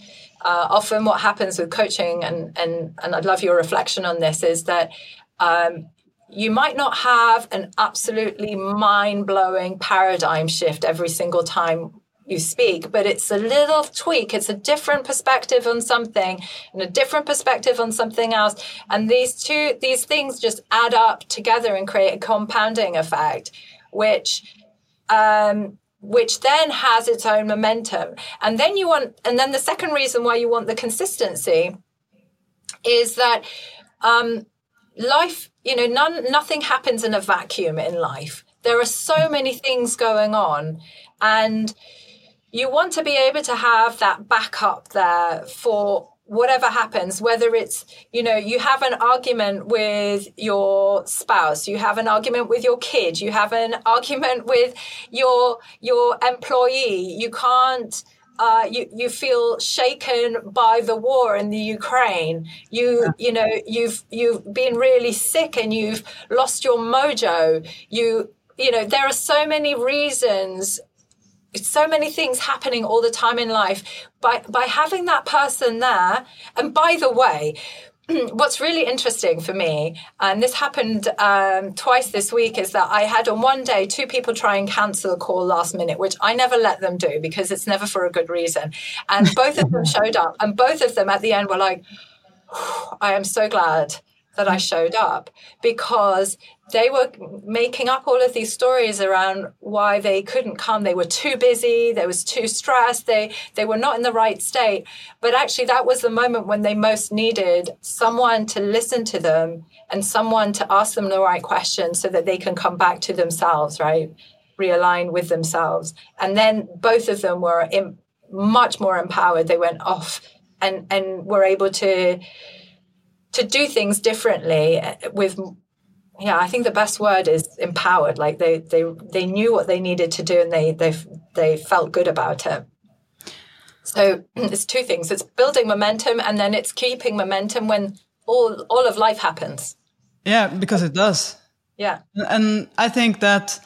uh, often what happens with coaching, and, and, and I'd love your reflection on this, is that um, you might not have an absolutely mind blowing paradigm shift every single time you speak, but it's a little tweak. It's a different perspective on something and a different perspective on something else. And these two, these things just add up together and create a compounding effect, which um, which then has its own momentum. And then you want, and then the second reason why you want the consistency is that um, life, you know, none, nothing happens in a vacuum in life. There are so many things going on, and you want to be able to have that backup there for whatever happens whether it's you know you have an argument with your spouse you have an argument with your kid you have an argument with your your employee you can't uh, you you feel shaken by the war in the Ukraine. You you know you've you've been really sick and you've lost your mojo. You you know there are so many reasons so many things happening all the time in life by by having that person there and by the way what's really interesting for me and this happened um, twice this week is that i had on one day two people try and cancel a call last minute which i never let them do because it's never for a good reason. And both of them showed up and both of them at the end were like i am so glad that I showed up because they were making up all of these stories around why they couldn't come. They were too busy, they was too stressed, they they were not in the right state. But actually that was the moment when they most needed someone to listen to them and someone to ask them the right questions so that they can come back to themselves, right? Realign with themselves. And then both of them were in, much more empowered. They went off and and were able to to do things differently uh, with yeah i think the best word is empowered. Like they they they knew what they needed to do and they they they felt good about it. So it's two things. It's building momentum and then it's keeping momentum when all all of life happens. Yeah because it does. Yeah. And i think that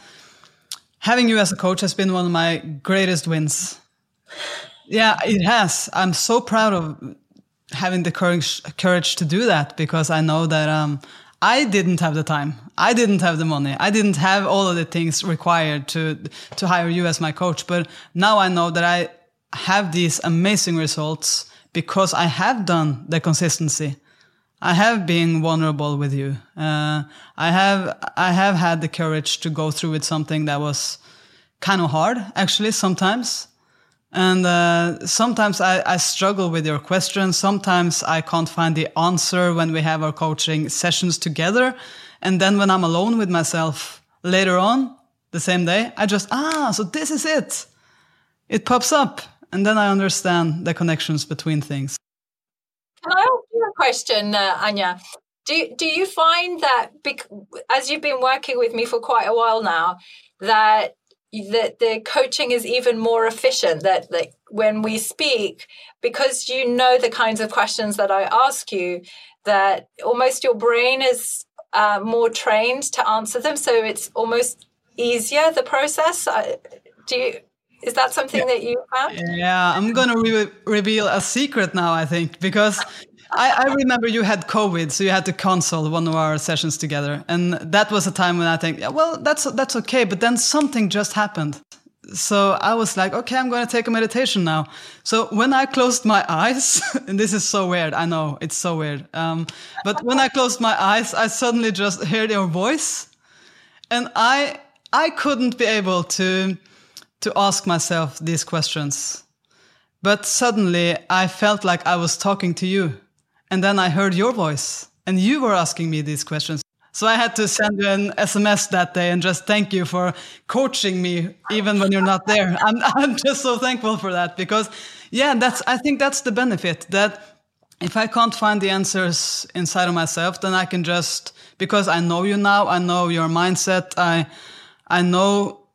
having you as a coach has been one of my greatest wins. Yeah it has. I'm so proud of having the courage courage to do that because I know that um, I didn't have the time. I didn't have the money. I didn't have all of the things required to to hire you as my coach. But now I know that I have these amazing results because I have done the consistency. I have been vulnerable with you. Uh, I have I have had the courage to go through with something that was kind of hard, actually, sometimes. And uh, sometimes I, I, struggle with your questions. Sometimes I can't find the answer when we have our coaching sessions together. And then when I'm alone with myself later on, the same day, I just, ah, so this is it. It pops up. And then I understand the connections between things. Can I ask you a question, uh, Anja? Do, do you find that, as you've been working with me for quite a while now, that that the coaching is even more efficient that like when we speak because you know the kinds of questions that i ask you that almost your brain is uh, more trained to answer them so it's almost easier the process do you is that something yeah. that you found yeah i'm gonna re- reveal a secret now i think because I, I, remember you had COVID, so you had to cancel one of our sessions together, and that was a time when I think, yeah, well, that's that's okay. But then something just happened, so I was like, okay, I'm going to take a meditation now. So when I closed my eyes, and this is so weird, I know it's so weird, um, but when I closed my eyes, I suddenly just heard your voice, and I I couldn't be able to to ask myself these questions but suddenly I felt like I was talking to you. And then I heard your voice and you were asking me these questions. So I had to send you an SMS that day and just thank you for coaching me even when you're not there. I'm, I'm just so thankful for that because yeah, that's, I think that's the benefit that if I can't find the answers inside of myself, then I can just, because I know you now, I know your mindset, I, I know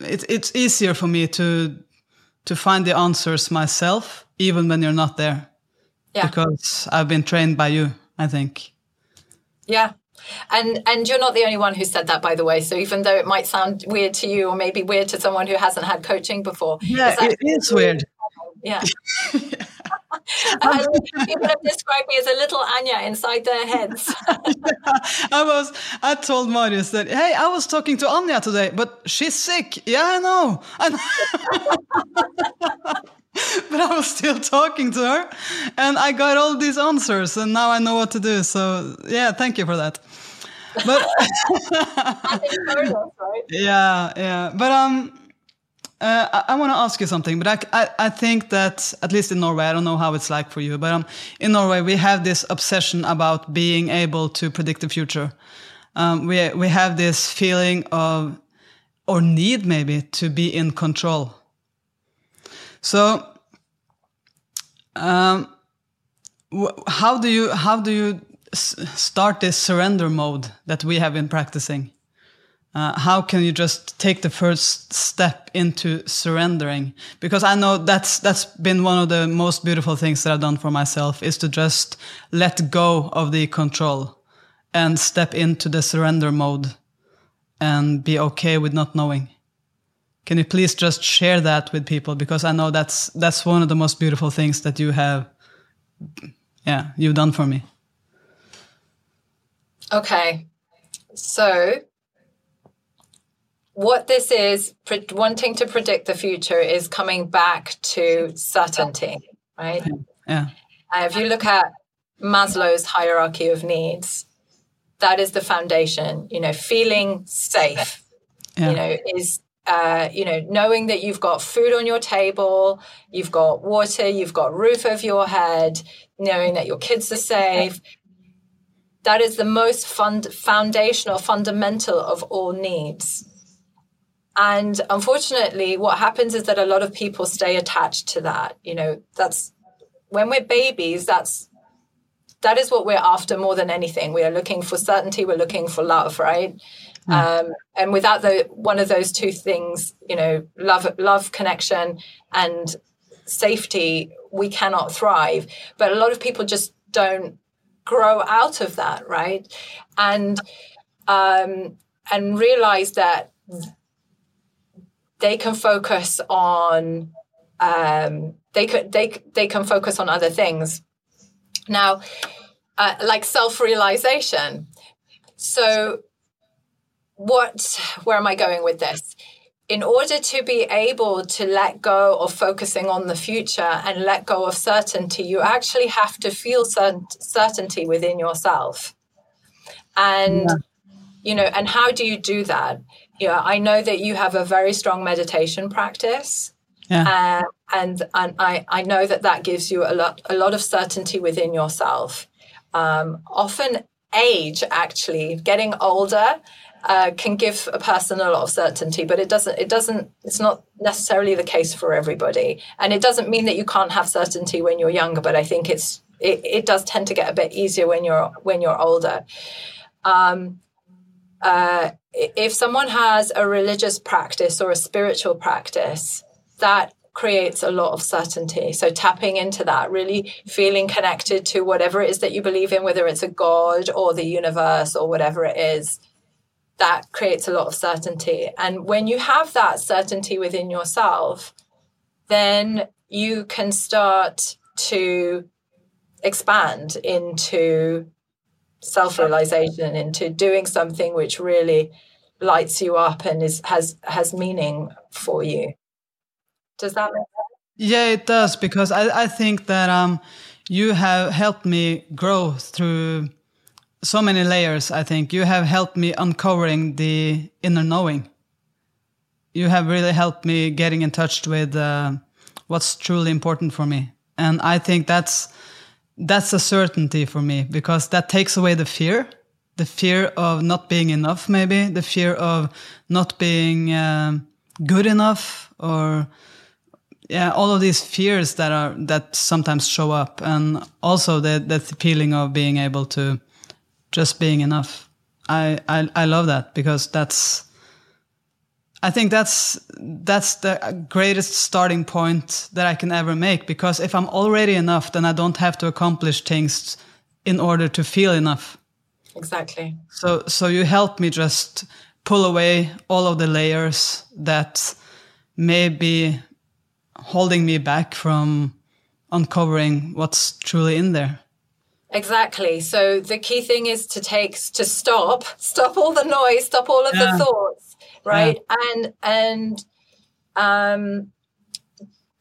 it, it's easier for me to to find the answers myself, even when you're not there. Yeah. Because I've been trained by you, I think. Yeah. And and you're not the only one who said that, by the way. So even though it might sound weird to you, or maybe weird to someone who hasn't had coaching before, yeah, it is weird. Yeah. people have described me as a little Anya inside their heads. yeah, I was. I told Marius that, hey, I was talking to Anya today, but she's sick. Yeah, I know. I know. but I was still talking to her, and I got all these answers, and now I know what to do. So yeah, thank you for that. But yeah, yeah. But um uh, I, I want to ask you something, but I, I, I, think that at least in Norway, I don't know how it's like for you, but um, in Norway we have this obsession about being able to predict the future. Um, we we have this feeling of or need maybe to be in control. So, um, how do you how do you start this surrender mode that we have been practicing? uh, how can you just take the first step into surrendering because i know that's that's been one of the most beautiful things that i've done for myself is to just let go of the control and step into the surrender mode and be okay with not knowing can you please just share that with people? Because i know that's that's one of the most beautiful things that you have yeah you've done for me. Okay. So what this is wanting to predict the future is coming back to certainty right? Yeah. Uh, if you look at maslow's hierarchy of needs that is the foundation you know feeling safe yeah. you know is uh, you know knowing that you've got food on your table you've got water you've got roof over your head knowing that your kids are safe that is the most fund- foundational fundamental of all needs and unfortunately, what happens is that a lot of people stay attached to that. You know, that's when we're babies, that's that is what we're after more than anything. We are looking for certainty, we're looking for love, right? Mm. Um, and without the one of those two things, you know, love, love, connection, and safety, we cannot thrive. But a lot of people just don't grow out of that, right? And um, and realize that they can focus on um, they could they they can focus on other things now uh, like self-realization so what where am i going with this in order to be able to let go of focusing on the future and let go of certainty you actually have to feel cert- certainty within yourself and yeah. you know and how do you do that yeah, I know that you have a very strong meditation practice. Yeah. Uh, and and I, I know that that gives you a lot a lot of certainty within yourself. Um, often, age actually getting older uh, can give a person a lot of certainty, but it doesn't. It doesn't. It's not necessarily the case for everybody, and it doesn't mean that you can't have certainty when you're younger. But I think it's it, it does tend to get a bit easier when you're when you're older. Um, uh, if someone has a religious practice or a spiritual practice, that creates a lot of certainty. So tapping into that, really feeling connected to whatever it is that you believe in, whether it's a God or the universe or whatever it is, that creates a lot of certainty. And when you have that certainty within yourself, then you can start to expand into self realization, into doing something which really lights you up and is has has meaning for you. Does that make sense? Yeah, it does because I, I think that um, you have helped me grow through so many layers. I think you have helped me uncovering the inner knowing. You have really helped me getting in touch with uh, what's truly important for me. And I think that's that's a certainty for me because that takes away the fear, the fear of not being enough, maybe the fear of not being um, good enough, or yeah, all of these fears that are that sometimes show up, and also the the feeling of being able to just being enough. I I, I love that because that's I think that's that's the greatest starting point that I can ever make because if I'm already enough, then I don't have to accomplish things in order to feel enough. Exactly. So so you help me just pull away all of the layers that may be holding me back from uncovering what's truly in there. Exactly. So the key thing is to take to stop, stop all the noise, stop all of yeah. the thoughts right yeah. and and um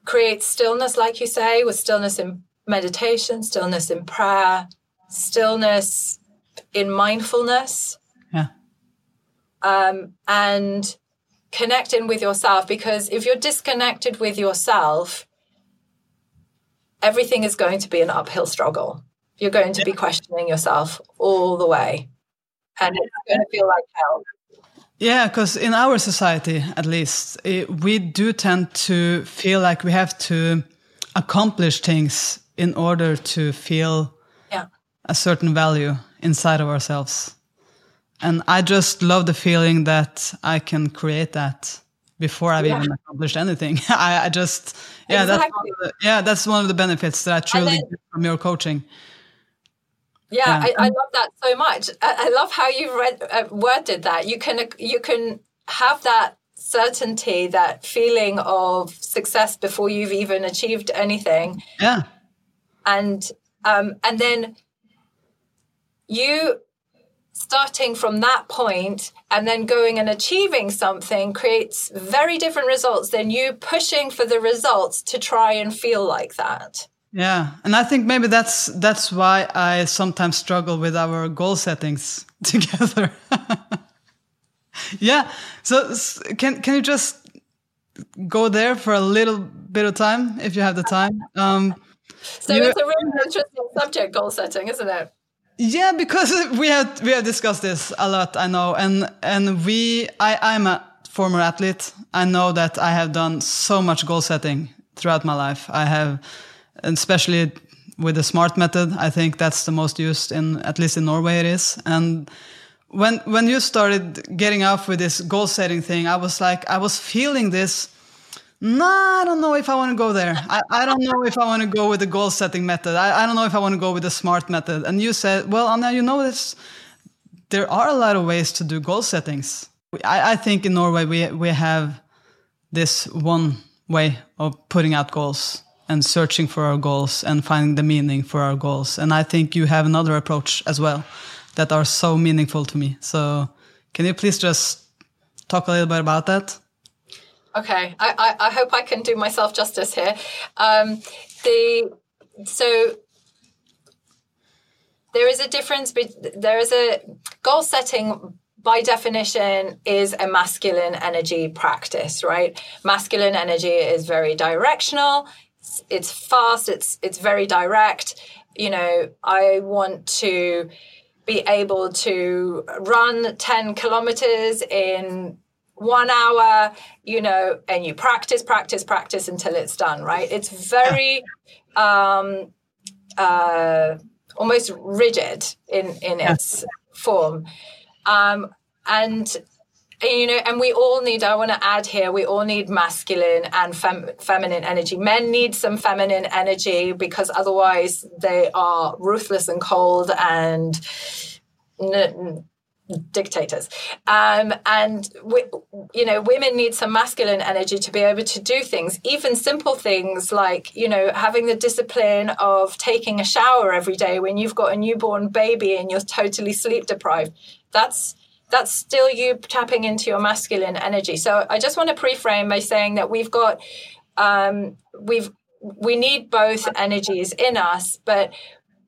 create stillness like you say with stillness in meditation stillness in prayer stillness in mindfulness yeah um and connecting with yourself because if you're disconnected with yourself everything is going to be an uphill struggle you're going to be questioning yourself all the way and it's going to feel like hell yeah, because in our society, at least, it, we do tend to feel like we have to accomplish things in order to feel yeah. a certain value inside of ourselves. And I just love the feeling that I can create that before I've yeah. even accomplished anything. I, I, just, yeah, exactly. that's the, yeah, that's one of the benefits that I truly then, get from your coaching. Yeah, I, I, love that so much. I, I love how you read uh, worded that. You can you can have that certainty, that feeling of success before you've even achieved anything. Yeah, and um, and then you starting from that point and then going and achieving something creates very different results than you pushing for the results to try and feel like that. Yeah, and I think maybe that's that's why I sometimes struggle with our goal settings together. yeah. So can can you just go there for a little bit of time if you have the time? Um, so it's a really interesting subject, goal setting, isn't it? Yeah, because we have we have discussed this a lot. I know, and and we I I'm a former athlete. I know that I have done so much goal setting throughout my life. I have and especially with the smart method i think that's the most used in at least in norway it is. And when when you started getting off with this goal setting thing i was like i was feeling this no i don't know if i want to go there. I, I don't know if i want to go with the goal setting method. I, I don't know if i want to go with the smart method. And you said well Anja, you know this there are a lot of ways to do goal settings. I, I think in norway we we have this one way of putting out goals and searching for our goals and finding the meaning for our goals. And I think you have another approach as well that are so meaningful to me. So can you please just talk a little bit about that? Okay, I, I, I hope I can do myself justice here. Um, the so there is a difference. There is a goal setting by definition is a masculine energy practice, right? Masculine energy is very directional it's fast it's it's very direct. You know i want to be able to run 10 kilometers in one hour you know and you practice practice practice until it's done right? It's very um uh almost rigid in in its form. Um and you know and we all need i want to add here we all need masculine and fem- feminine energy. Men need some feminine energy because otherwise they are ruthless and cold and n- dictators. Um, and we, you know women need some masculine energy to be able to do things even simple things like you know having the discipline of taking a shower every day when you've got a newborn baby and you're totally sleep deprived. That's that's still you tapping into your masculine energy. So I just want to pre-frame by saying that we've got um, we've we need both energies in us, but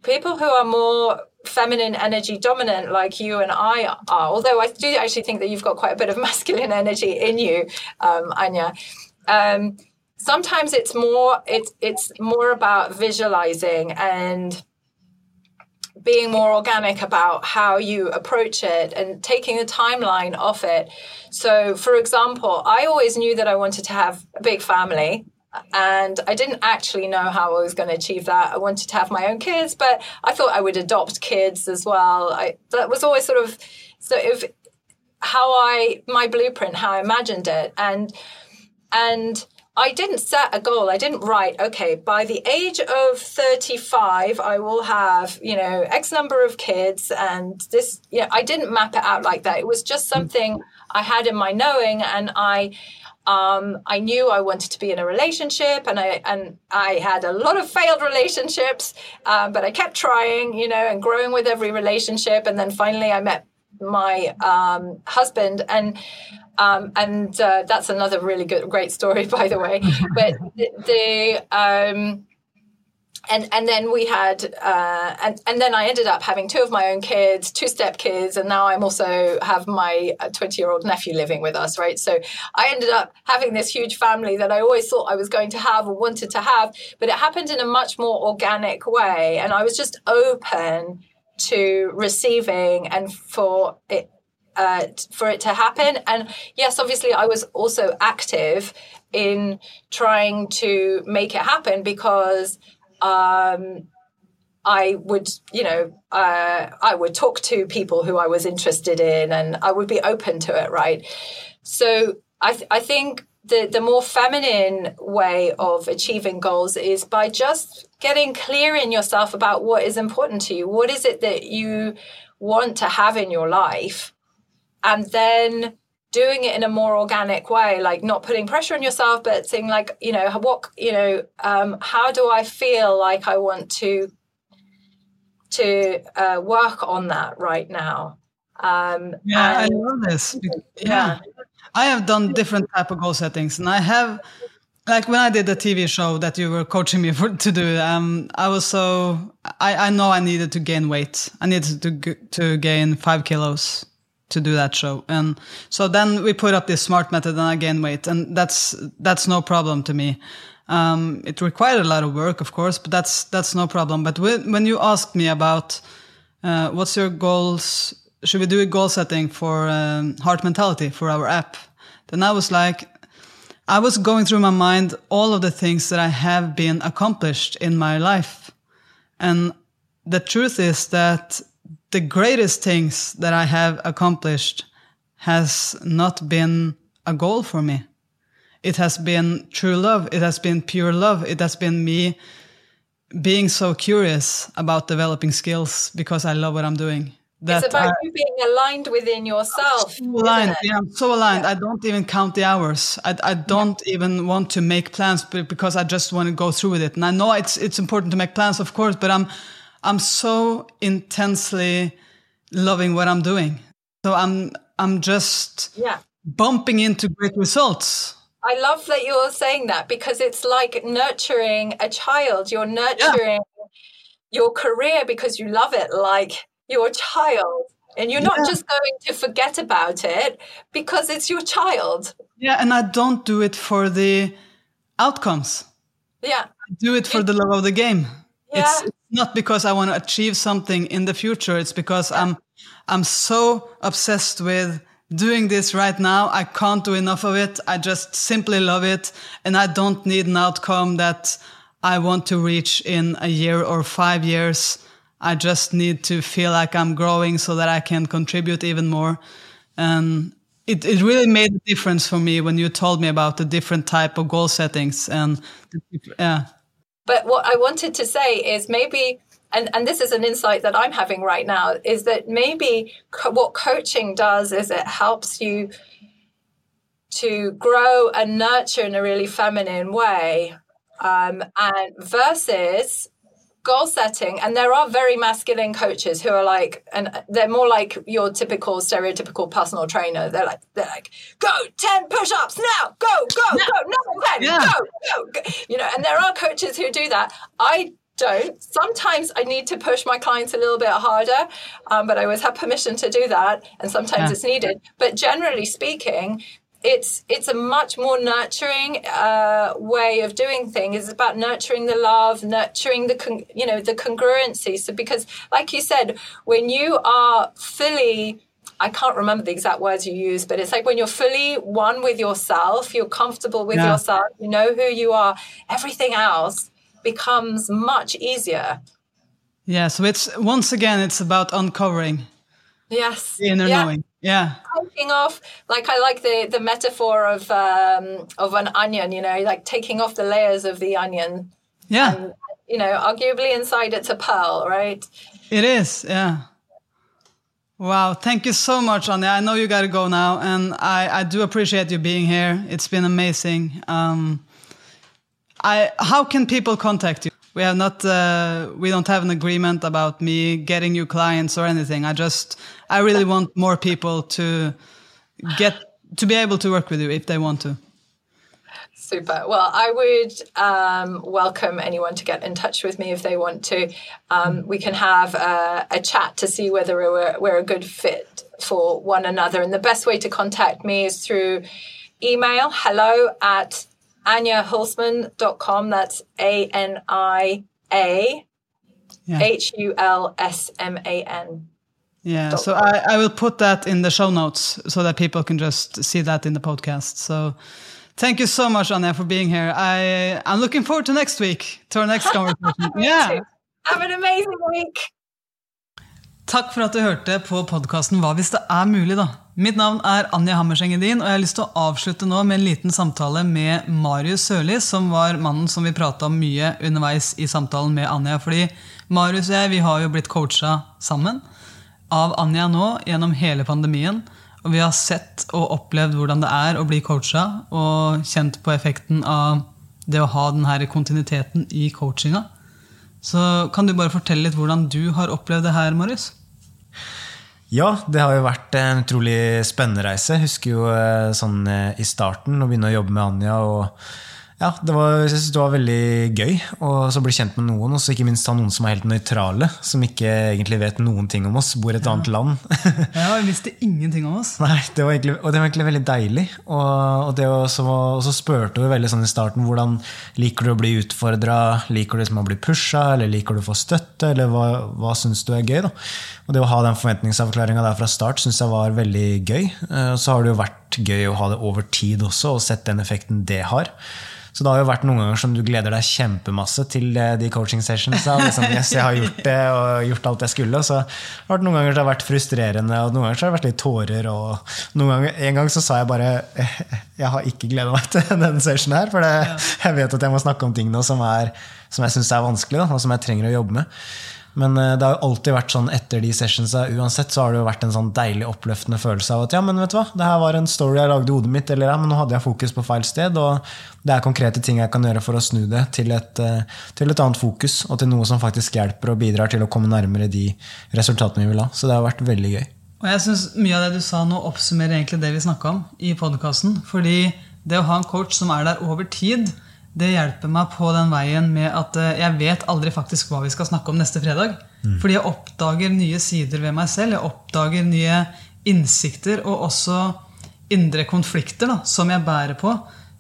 people who are more feminine energy dominant like you and I are, although I do actually think that you've got quite a bit of masculine energy in you, um, Anja. Um, sometimes it's more it's it's more about visualizing and being more organic about how you approach it and taking the timeline off it. So, for example, I always knew that I wanted to have a big family. And I didn't actually know how I was going to achieve that. I wanted to have my own kids, but I thought I would adopt kids as well. I, that was always sort of sort of how I my blueprint, how I imagined it, and and I didn't set a goal. I didn't write, okay, by the age of 35, I will have, you know, X number of kids. And this, yeah, I didn't map it out like that. It was just something I had in my knowing. And I, um, I knew I wanted to be in a relationship, and I and I had a lot of failed relationships, um, but I kept trying, you know, and growing with every relationship. And then finally, I met my um, husband, and um, and uh, that's another really good, great story, by the way. But the, the um, and and then we had uh, and and then I ended up having two of my own kids, two step kids, and now I'm also have my twenty year old nephew living with us, right? So I ended up having this huge family that I always thought I was going to have or wanted to have, but it happened in a much more organic way, and I was just open to receiving and for it uh, for it to happen. And yes, obviously, I was also active in trying to make it happen because um, I would, you know, uh, I would talk to people who I was interested in, and I would be open to it, right? So I, th- I think the the more feminine way of achieving goals is by just getting clear in yourself about what is important to you. What is it that you want to have in your life? And then doing it in a more organic way, like not putting pressure on yourself, but saying like, you know, what, you know, um, how do I feel like I want to to uh, work on that right now? Um, yeah, and, I love this. Yeah. yeah. I have done different type of goal settings, and I have like when I did the TV show that you were coaching me for, to do, um, I was so I, I know I needed to gain weight. I needed to to gain five kilos to do that show, and so then we put up this smart method, and I gained weight, and that's that's no problem to me. Um, it required a lot of work, of course, but that's that's no problem. But when, when you asked me about uh, what's your goals, should we do a goal setting for um, heart mentality for our app? Then I was like, I was going through my mind all of the things that I have been accomplished in my life. And the truth is that the greatest things that I have accomplished has not been a goal for me. It has been true love. It has been pure love. It has been me being so curious about developing skills because I love what I'm doing. That it's about I, you being aligned within yourself. So aligned, yeah, I'm so aligned. Yeah. I don't even count the hours. I, I don't yeah. even want to make plans because I just want to go through with it. And I know it's it's important to make plans, of course, but I'm I'm so intensely loving what I'm doing. So I'm I'm just yeah bumping into great results. I love that you're saying that because it's like nurturing a child. You're nurturing yeah. your career because you love it. Like your child and you're not yeah. just going to forget about it because it's your child. Yeah and i don't do it for the outcomes. Yeah. I do it for the love of the game. Yeah. it's, it's not because i want to achieve something in the future it's because i'm i'm so obsessed with doing this right now i can't do enough of it i just simply love it and i don't need an outcome that i want to reach in a year or 5 years I just need to feel like I'm growing so that I can contribute even more. And it, it really made a difference for me when you told me about the different type of goal settings and yeah. But what I wanted to say is maybe and, and this is an insight that I'm having right now is that maybe co- what coaching does is it helps you to grow and nurture in a really feminine way um, and versus goal setting and there are very masculine coaches who are like and they're more like your typical stereotypical personal trainer. They're like they're like go 10 push-ups now! Go go go! No 10 yeah. go, go! Go you know and there are coaches who do that. I don't. Sometimes i need to push my clients a little bit harder um, but i always have permission to do that and sometimes yeah. it's needed. But generally speaking it's it's a much more nurturing uh, way of doing things. It's about nurturing the love, nurturing the con- you know the congruency. So because, like you said, when you are fully I can't remember the exact words you use, but it's like when you're fully one with yourself, you're comfortable with yeah. yourself, you know who you are, everything else becomes much easier. Yeah, so it's once again, it's about uncovering. Yes. The inner yeah. knowing. Yeah. Taking off, like I like the the metaphor of um, of an onion. You know, like taking off the layers of the onion. Yeah. And, you know, arguably inside it's a pearl, right? It is. Yeah. Wow, thank you so much, Anya. I know you got to go now, and I, I do appreciate you being here. It's been amazing. Um, I how can people contact you? We have not uh, we don't have an agreement about me getting you clients or anything. I just I really want more people to get to be able to work with you if they want to. Super. Well, I would um, welcome anyone to get in touch with me if they want to. Um, we can have a, a, chat to see whether we're, we're a good fit for one another. And the best way to contact me is through email hello at aniahulsman.com. That's A N I A H U L S M A N. Yeah, so I, I will put that in the show notes so that people can just see that in the podcast. So Thank you so much, Anja, for being here. I, I'm looking forward to next week, to our next conversation. yeah. Have an amazing week. Takk for at du hørte på podkasten Hva hvis det er mulig, da. Mitt navn er Anja Hammerseng Edin, og jeg har lyst til å avslutte nå med en liten samtale med Marius Sørli, som var mannen som vi prata om mye underveis i samtalen med Anja. Fordi Marius og jeg vi har jo blitt coacha sammen av Anja nå gjennom hele pandemien. Og vi har sett og opplevd hvordan det er å bli coacha, og kjent på effekten av det å ha denne kontinuiteten i coachinga. Så kan du bare fortelle litt hvordan du har opplevd det her, Marius? Ja, det har jo vært en utrolig spennende reise. Jeg husker jo eh, sånn eh, i starten å begynne å jobbe med Anja. og ja, det var, jeg synes det var veldig gøy å bli kjent med noen, og så ikke minst ha noen som er helt nøytrale. Som ikke egentlig vet noen ting om oss, bor i et ja. annet land. ja, vi visste ingenting om oss. Nei, det var egentlig, Og det var egentlig veldig deilig. Og, og, det også, og så spurte vi veldig sånn i starten hvordan liker du å bli utfordra, liker du liksom å bli pusha, eller liker du å få støtte, eller hva, hva syns du er gøy? da? Og det å ha den forventningsavklaringa der fra start syns jeg var veldig gøy. Eh, og så har det jo vært gøy å ha det over tid også, og sett den effekten det har. Så det har jo vært noen ganger som du gleder deg kjempemasse til eh, de coaching sessions. Liksom, yes, jeg har gjort det og gjort alt jeg skulle. Og så har det vært noen ganger det har vært frustrerende, og noen ganger så har det vært litt tårer. Og ganger, en gang så sa jeg bare jeg har ikke gleda meg til denne sessionen her, for det, jeg vet at jeg må snakke om ting nå som, er, som jeg syns er vanskelig, da, og som jeg trenger å jobbe med. Men eh, det har jo alltid vært sånn etter de sessionsa uansett, så har det jo vært en sånn deilig oppløftende følelse av at ja, men vet du hva, det her var en story jeg lagde i hodet mitt, eller ja, men nå hadde jeg fokus på feil sted, og det er konkrete ting jeg kan gjøre for å snu det til et, eh, til et annet fokus, og til noe som faktisk hjelper og bidrar til å komme nærmere de resultatene vi vil ha. Så det har vært veldig gøy. Og jeg synes Mye av det du sa nå, oppsummerer egentlig det vi snakka om i podkasten. Fordi det å ha en coach som er der over tid, det hjelper meg på den veien med at eh, jeg vet aldri faktisk hva vi skal snakke om neste fredag. Mm. Fordi jeg oppdager nye sider ved meg selv. Jeg oppdager nye innsikter og også indre konflikter da, som jeg bærer på.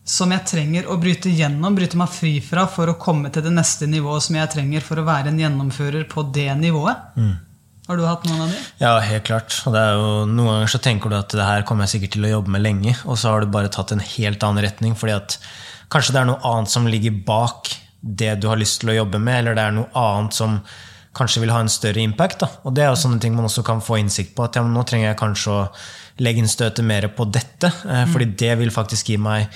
Som jeg trenger å bryte gjennom, bryte meg fri fra for å komme til det neste nivået som jeg trenger for å være en gjennomfører på det nivået. Mm. Har du hatt noen av de? Ja, helt klart. Jo, noen ganger så tenker du at det her kommer jeg sikkert til å jobbe med lenge, og så har du bare tatt en helt annen retning. fordi at Kanskje det er noe annet som ligger bak det du har lyst til å jobbe med, eller det er noe annet som kanskje vil ha en større impact. Da. Og det er jo sånne ting man også kan få innsikt på. At ja, nå trenger jeg kanskje å legge inn støtet mer på dette, eh, mm. fordi det vil faktisk gi meg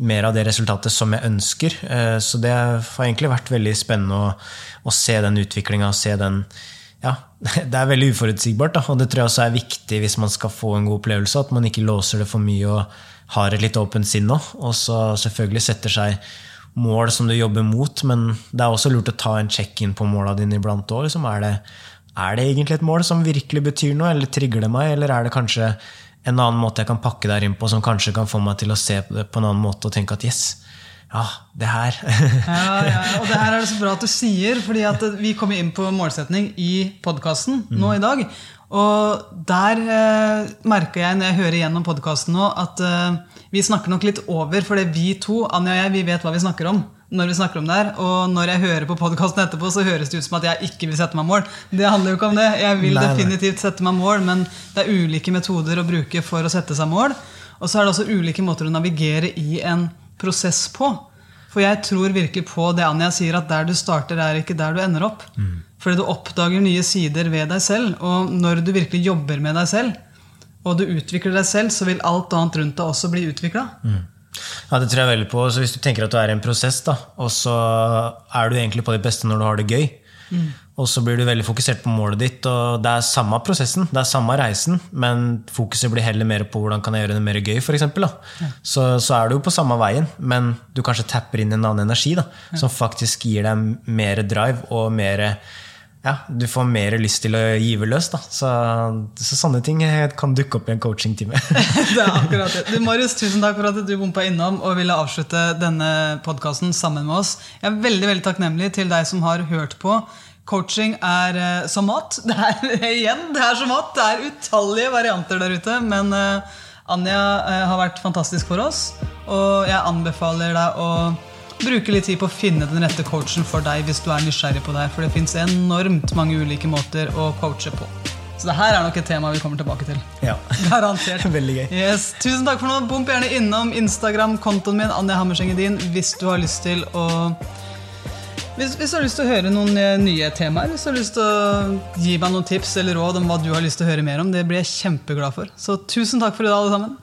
mer av det resultatet som jeg ønsker. Eh, så det har egentlig vært veldig spennende å, å se den utviklinga, se den ja, Det er veldig uforutsigbart, da, og det tror jeg også er viktig hvis man skal få en god opplevelse. At man ikke låser det for mye og har et litt åpent sinn nå. Og så selvfølgelig setter seg mål som du jobber mot, men det er også lurt å ta en check-in på måla dine iblant òg. Liksom, er, er, det egentlig et mål som virkelig betyr noe, eller trigger det meg, eller er det kanskje en annen måte jeg kan pakke der inn på, som kanskje kan få meg til å se på det på en annen måte og tenke at yes, Ja, det her. Ja, ja, og det her er det så bra at du sier, fordi at vi kommer inn på målsetning i podkasten nå i dag. Og der eh, merker jeg når jeg hører gjennom podkasten nå, at eh, vi snakker nok litt over, fordi vi to, Anja og jeg, vi vet hva vi snakker om når vi snakker om det her. Og når jeg hører på podkasten etterpå, så høres det ut som at jeg ikke vil sette meg mål. Det handler jo ikke om det. Jeg vil Nei, definitivt sette meg mål, men det er ulike metoder å bruke for å sette seg mål. Og så er det også ulike måter å navigere i en prosess på. For jeg tror virkelig på det Anja sier, at der du starter, er ikke der du ender opp. Fordi du oppdager nye sider ved deg selv, og når du virkelig jobber med deg selv, og du utvikler deg selv, så vil alt annet rundt deg også bli utvikla. Ja, det tror jeg veldig på. Så hvis du tenker at du er i en prosess, da, og så er du egentlig på ditt beste når du har det gøy, og så blir du veldig fokusert på målet ditt, og det er samme prosessen, det er samme reisen, men fokuset blir heller mer på hvordan kan jeg gjøre det mer gøy, for eksempel. Så, så er du jo på samme veien, men du kanskje tapper inn en annen energi da, som faktisk gir deg mer drive og mer ja, du får mer lyst til å give løs. Da. Så, så sånne ting kan dukke opp i en coachingtime. det er akkurat det. Du, Marius, tusen takk for at du bompa innom og ville avslutte denne podkasten sammen med oss. Jeg er veldig veldig takknemlig til deg som har hørt på. Coaching er uh, som mat. Det er igjen, det er som mat. Det er utallige varianter der ute. Men uh, Anja uh, har vært fantastisk for oss, og jeg anbefaler deg å bruke litt tid på å finne den rette coachen for deg hvis du er nysgjerrig på det her, For det fins enormt mange ulike måter å coache på. Så det her er nok et tema vi kommer tilbake til. Ja. Garantert. Veldig gøy. Yes, Tusen takk for nå. Bump gjerne innom Instagram-kontoen min Anja Hammerseng din, hvis du har lyst til å hvis, hvis du har lyst til å høre noen eh, nye temaer, hvis du har lyst til å gi meg noen tips eller råd om hva du har lyst til å høre mer om, det blir jeg kjempeglad for. Så tusen takk for i dag, alle sammen.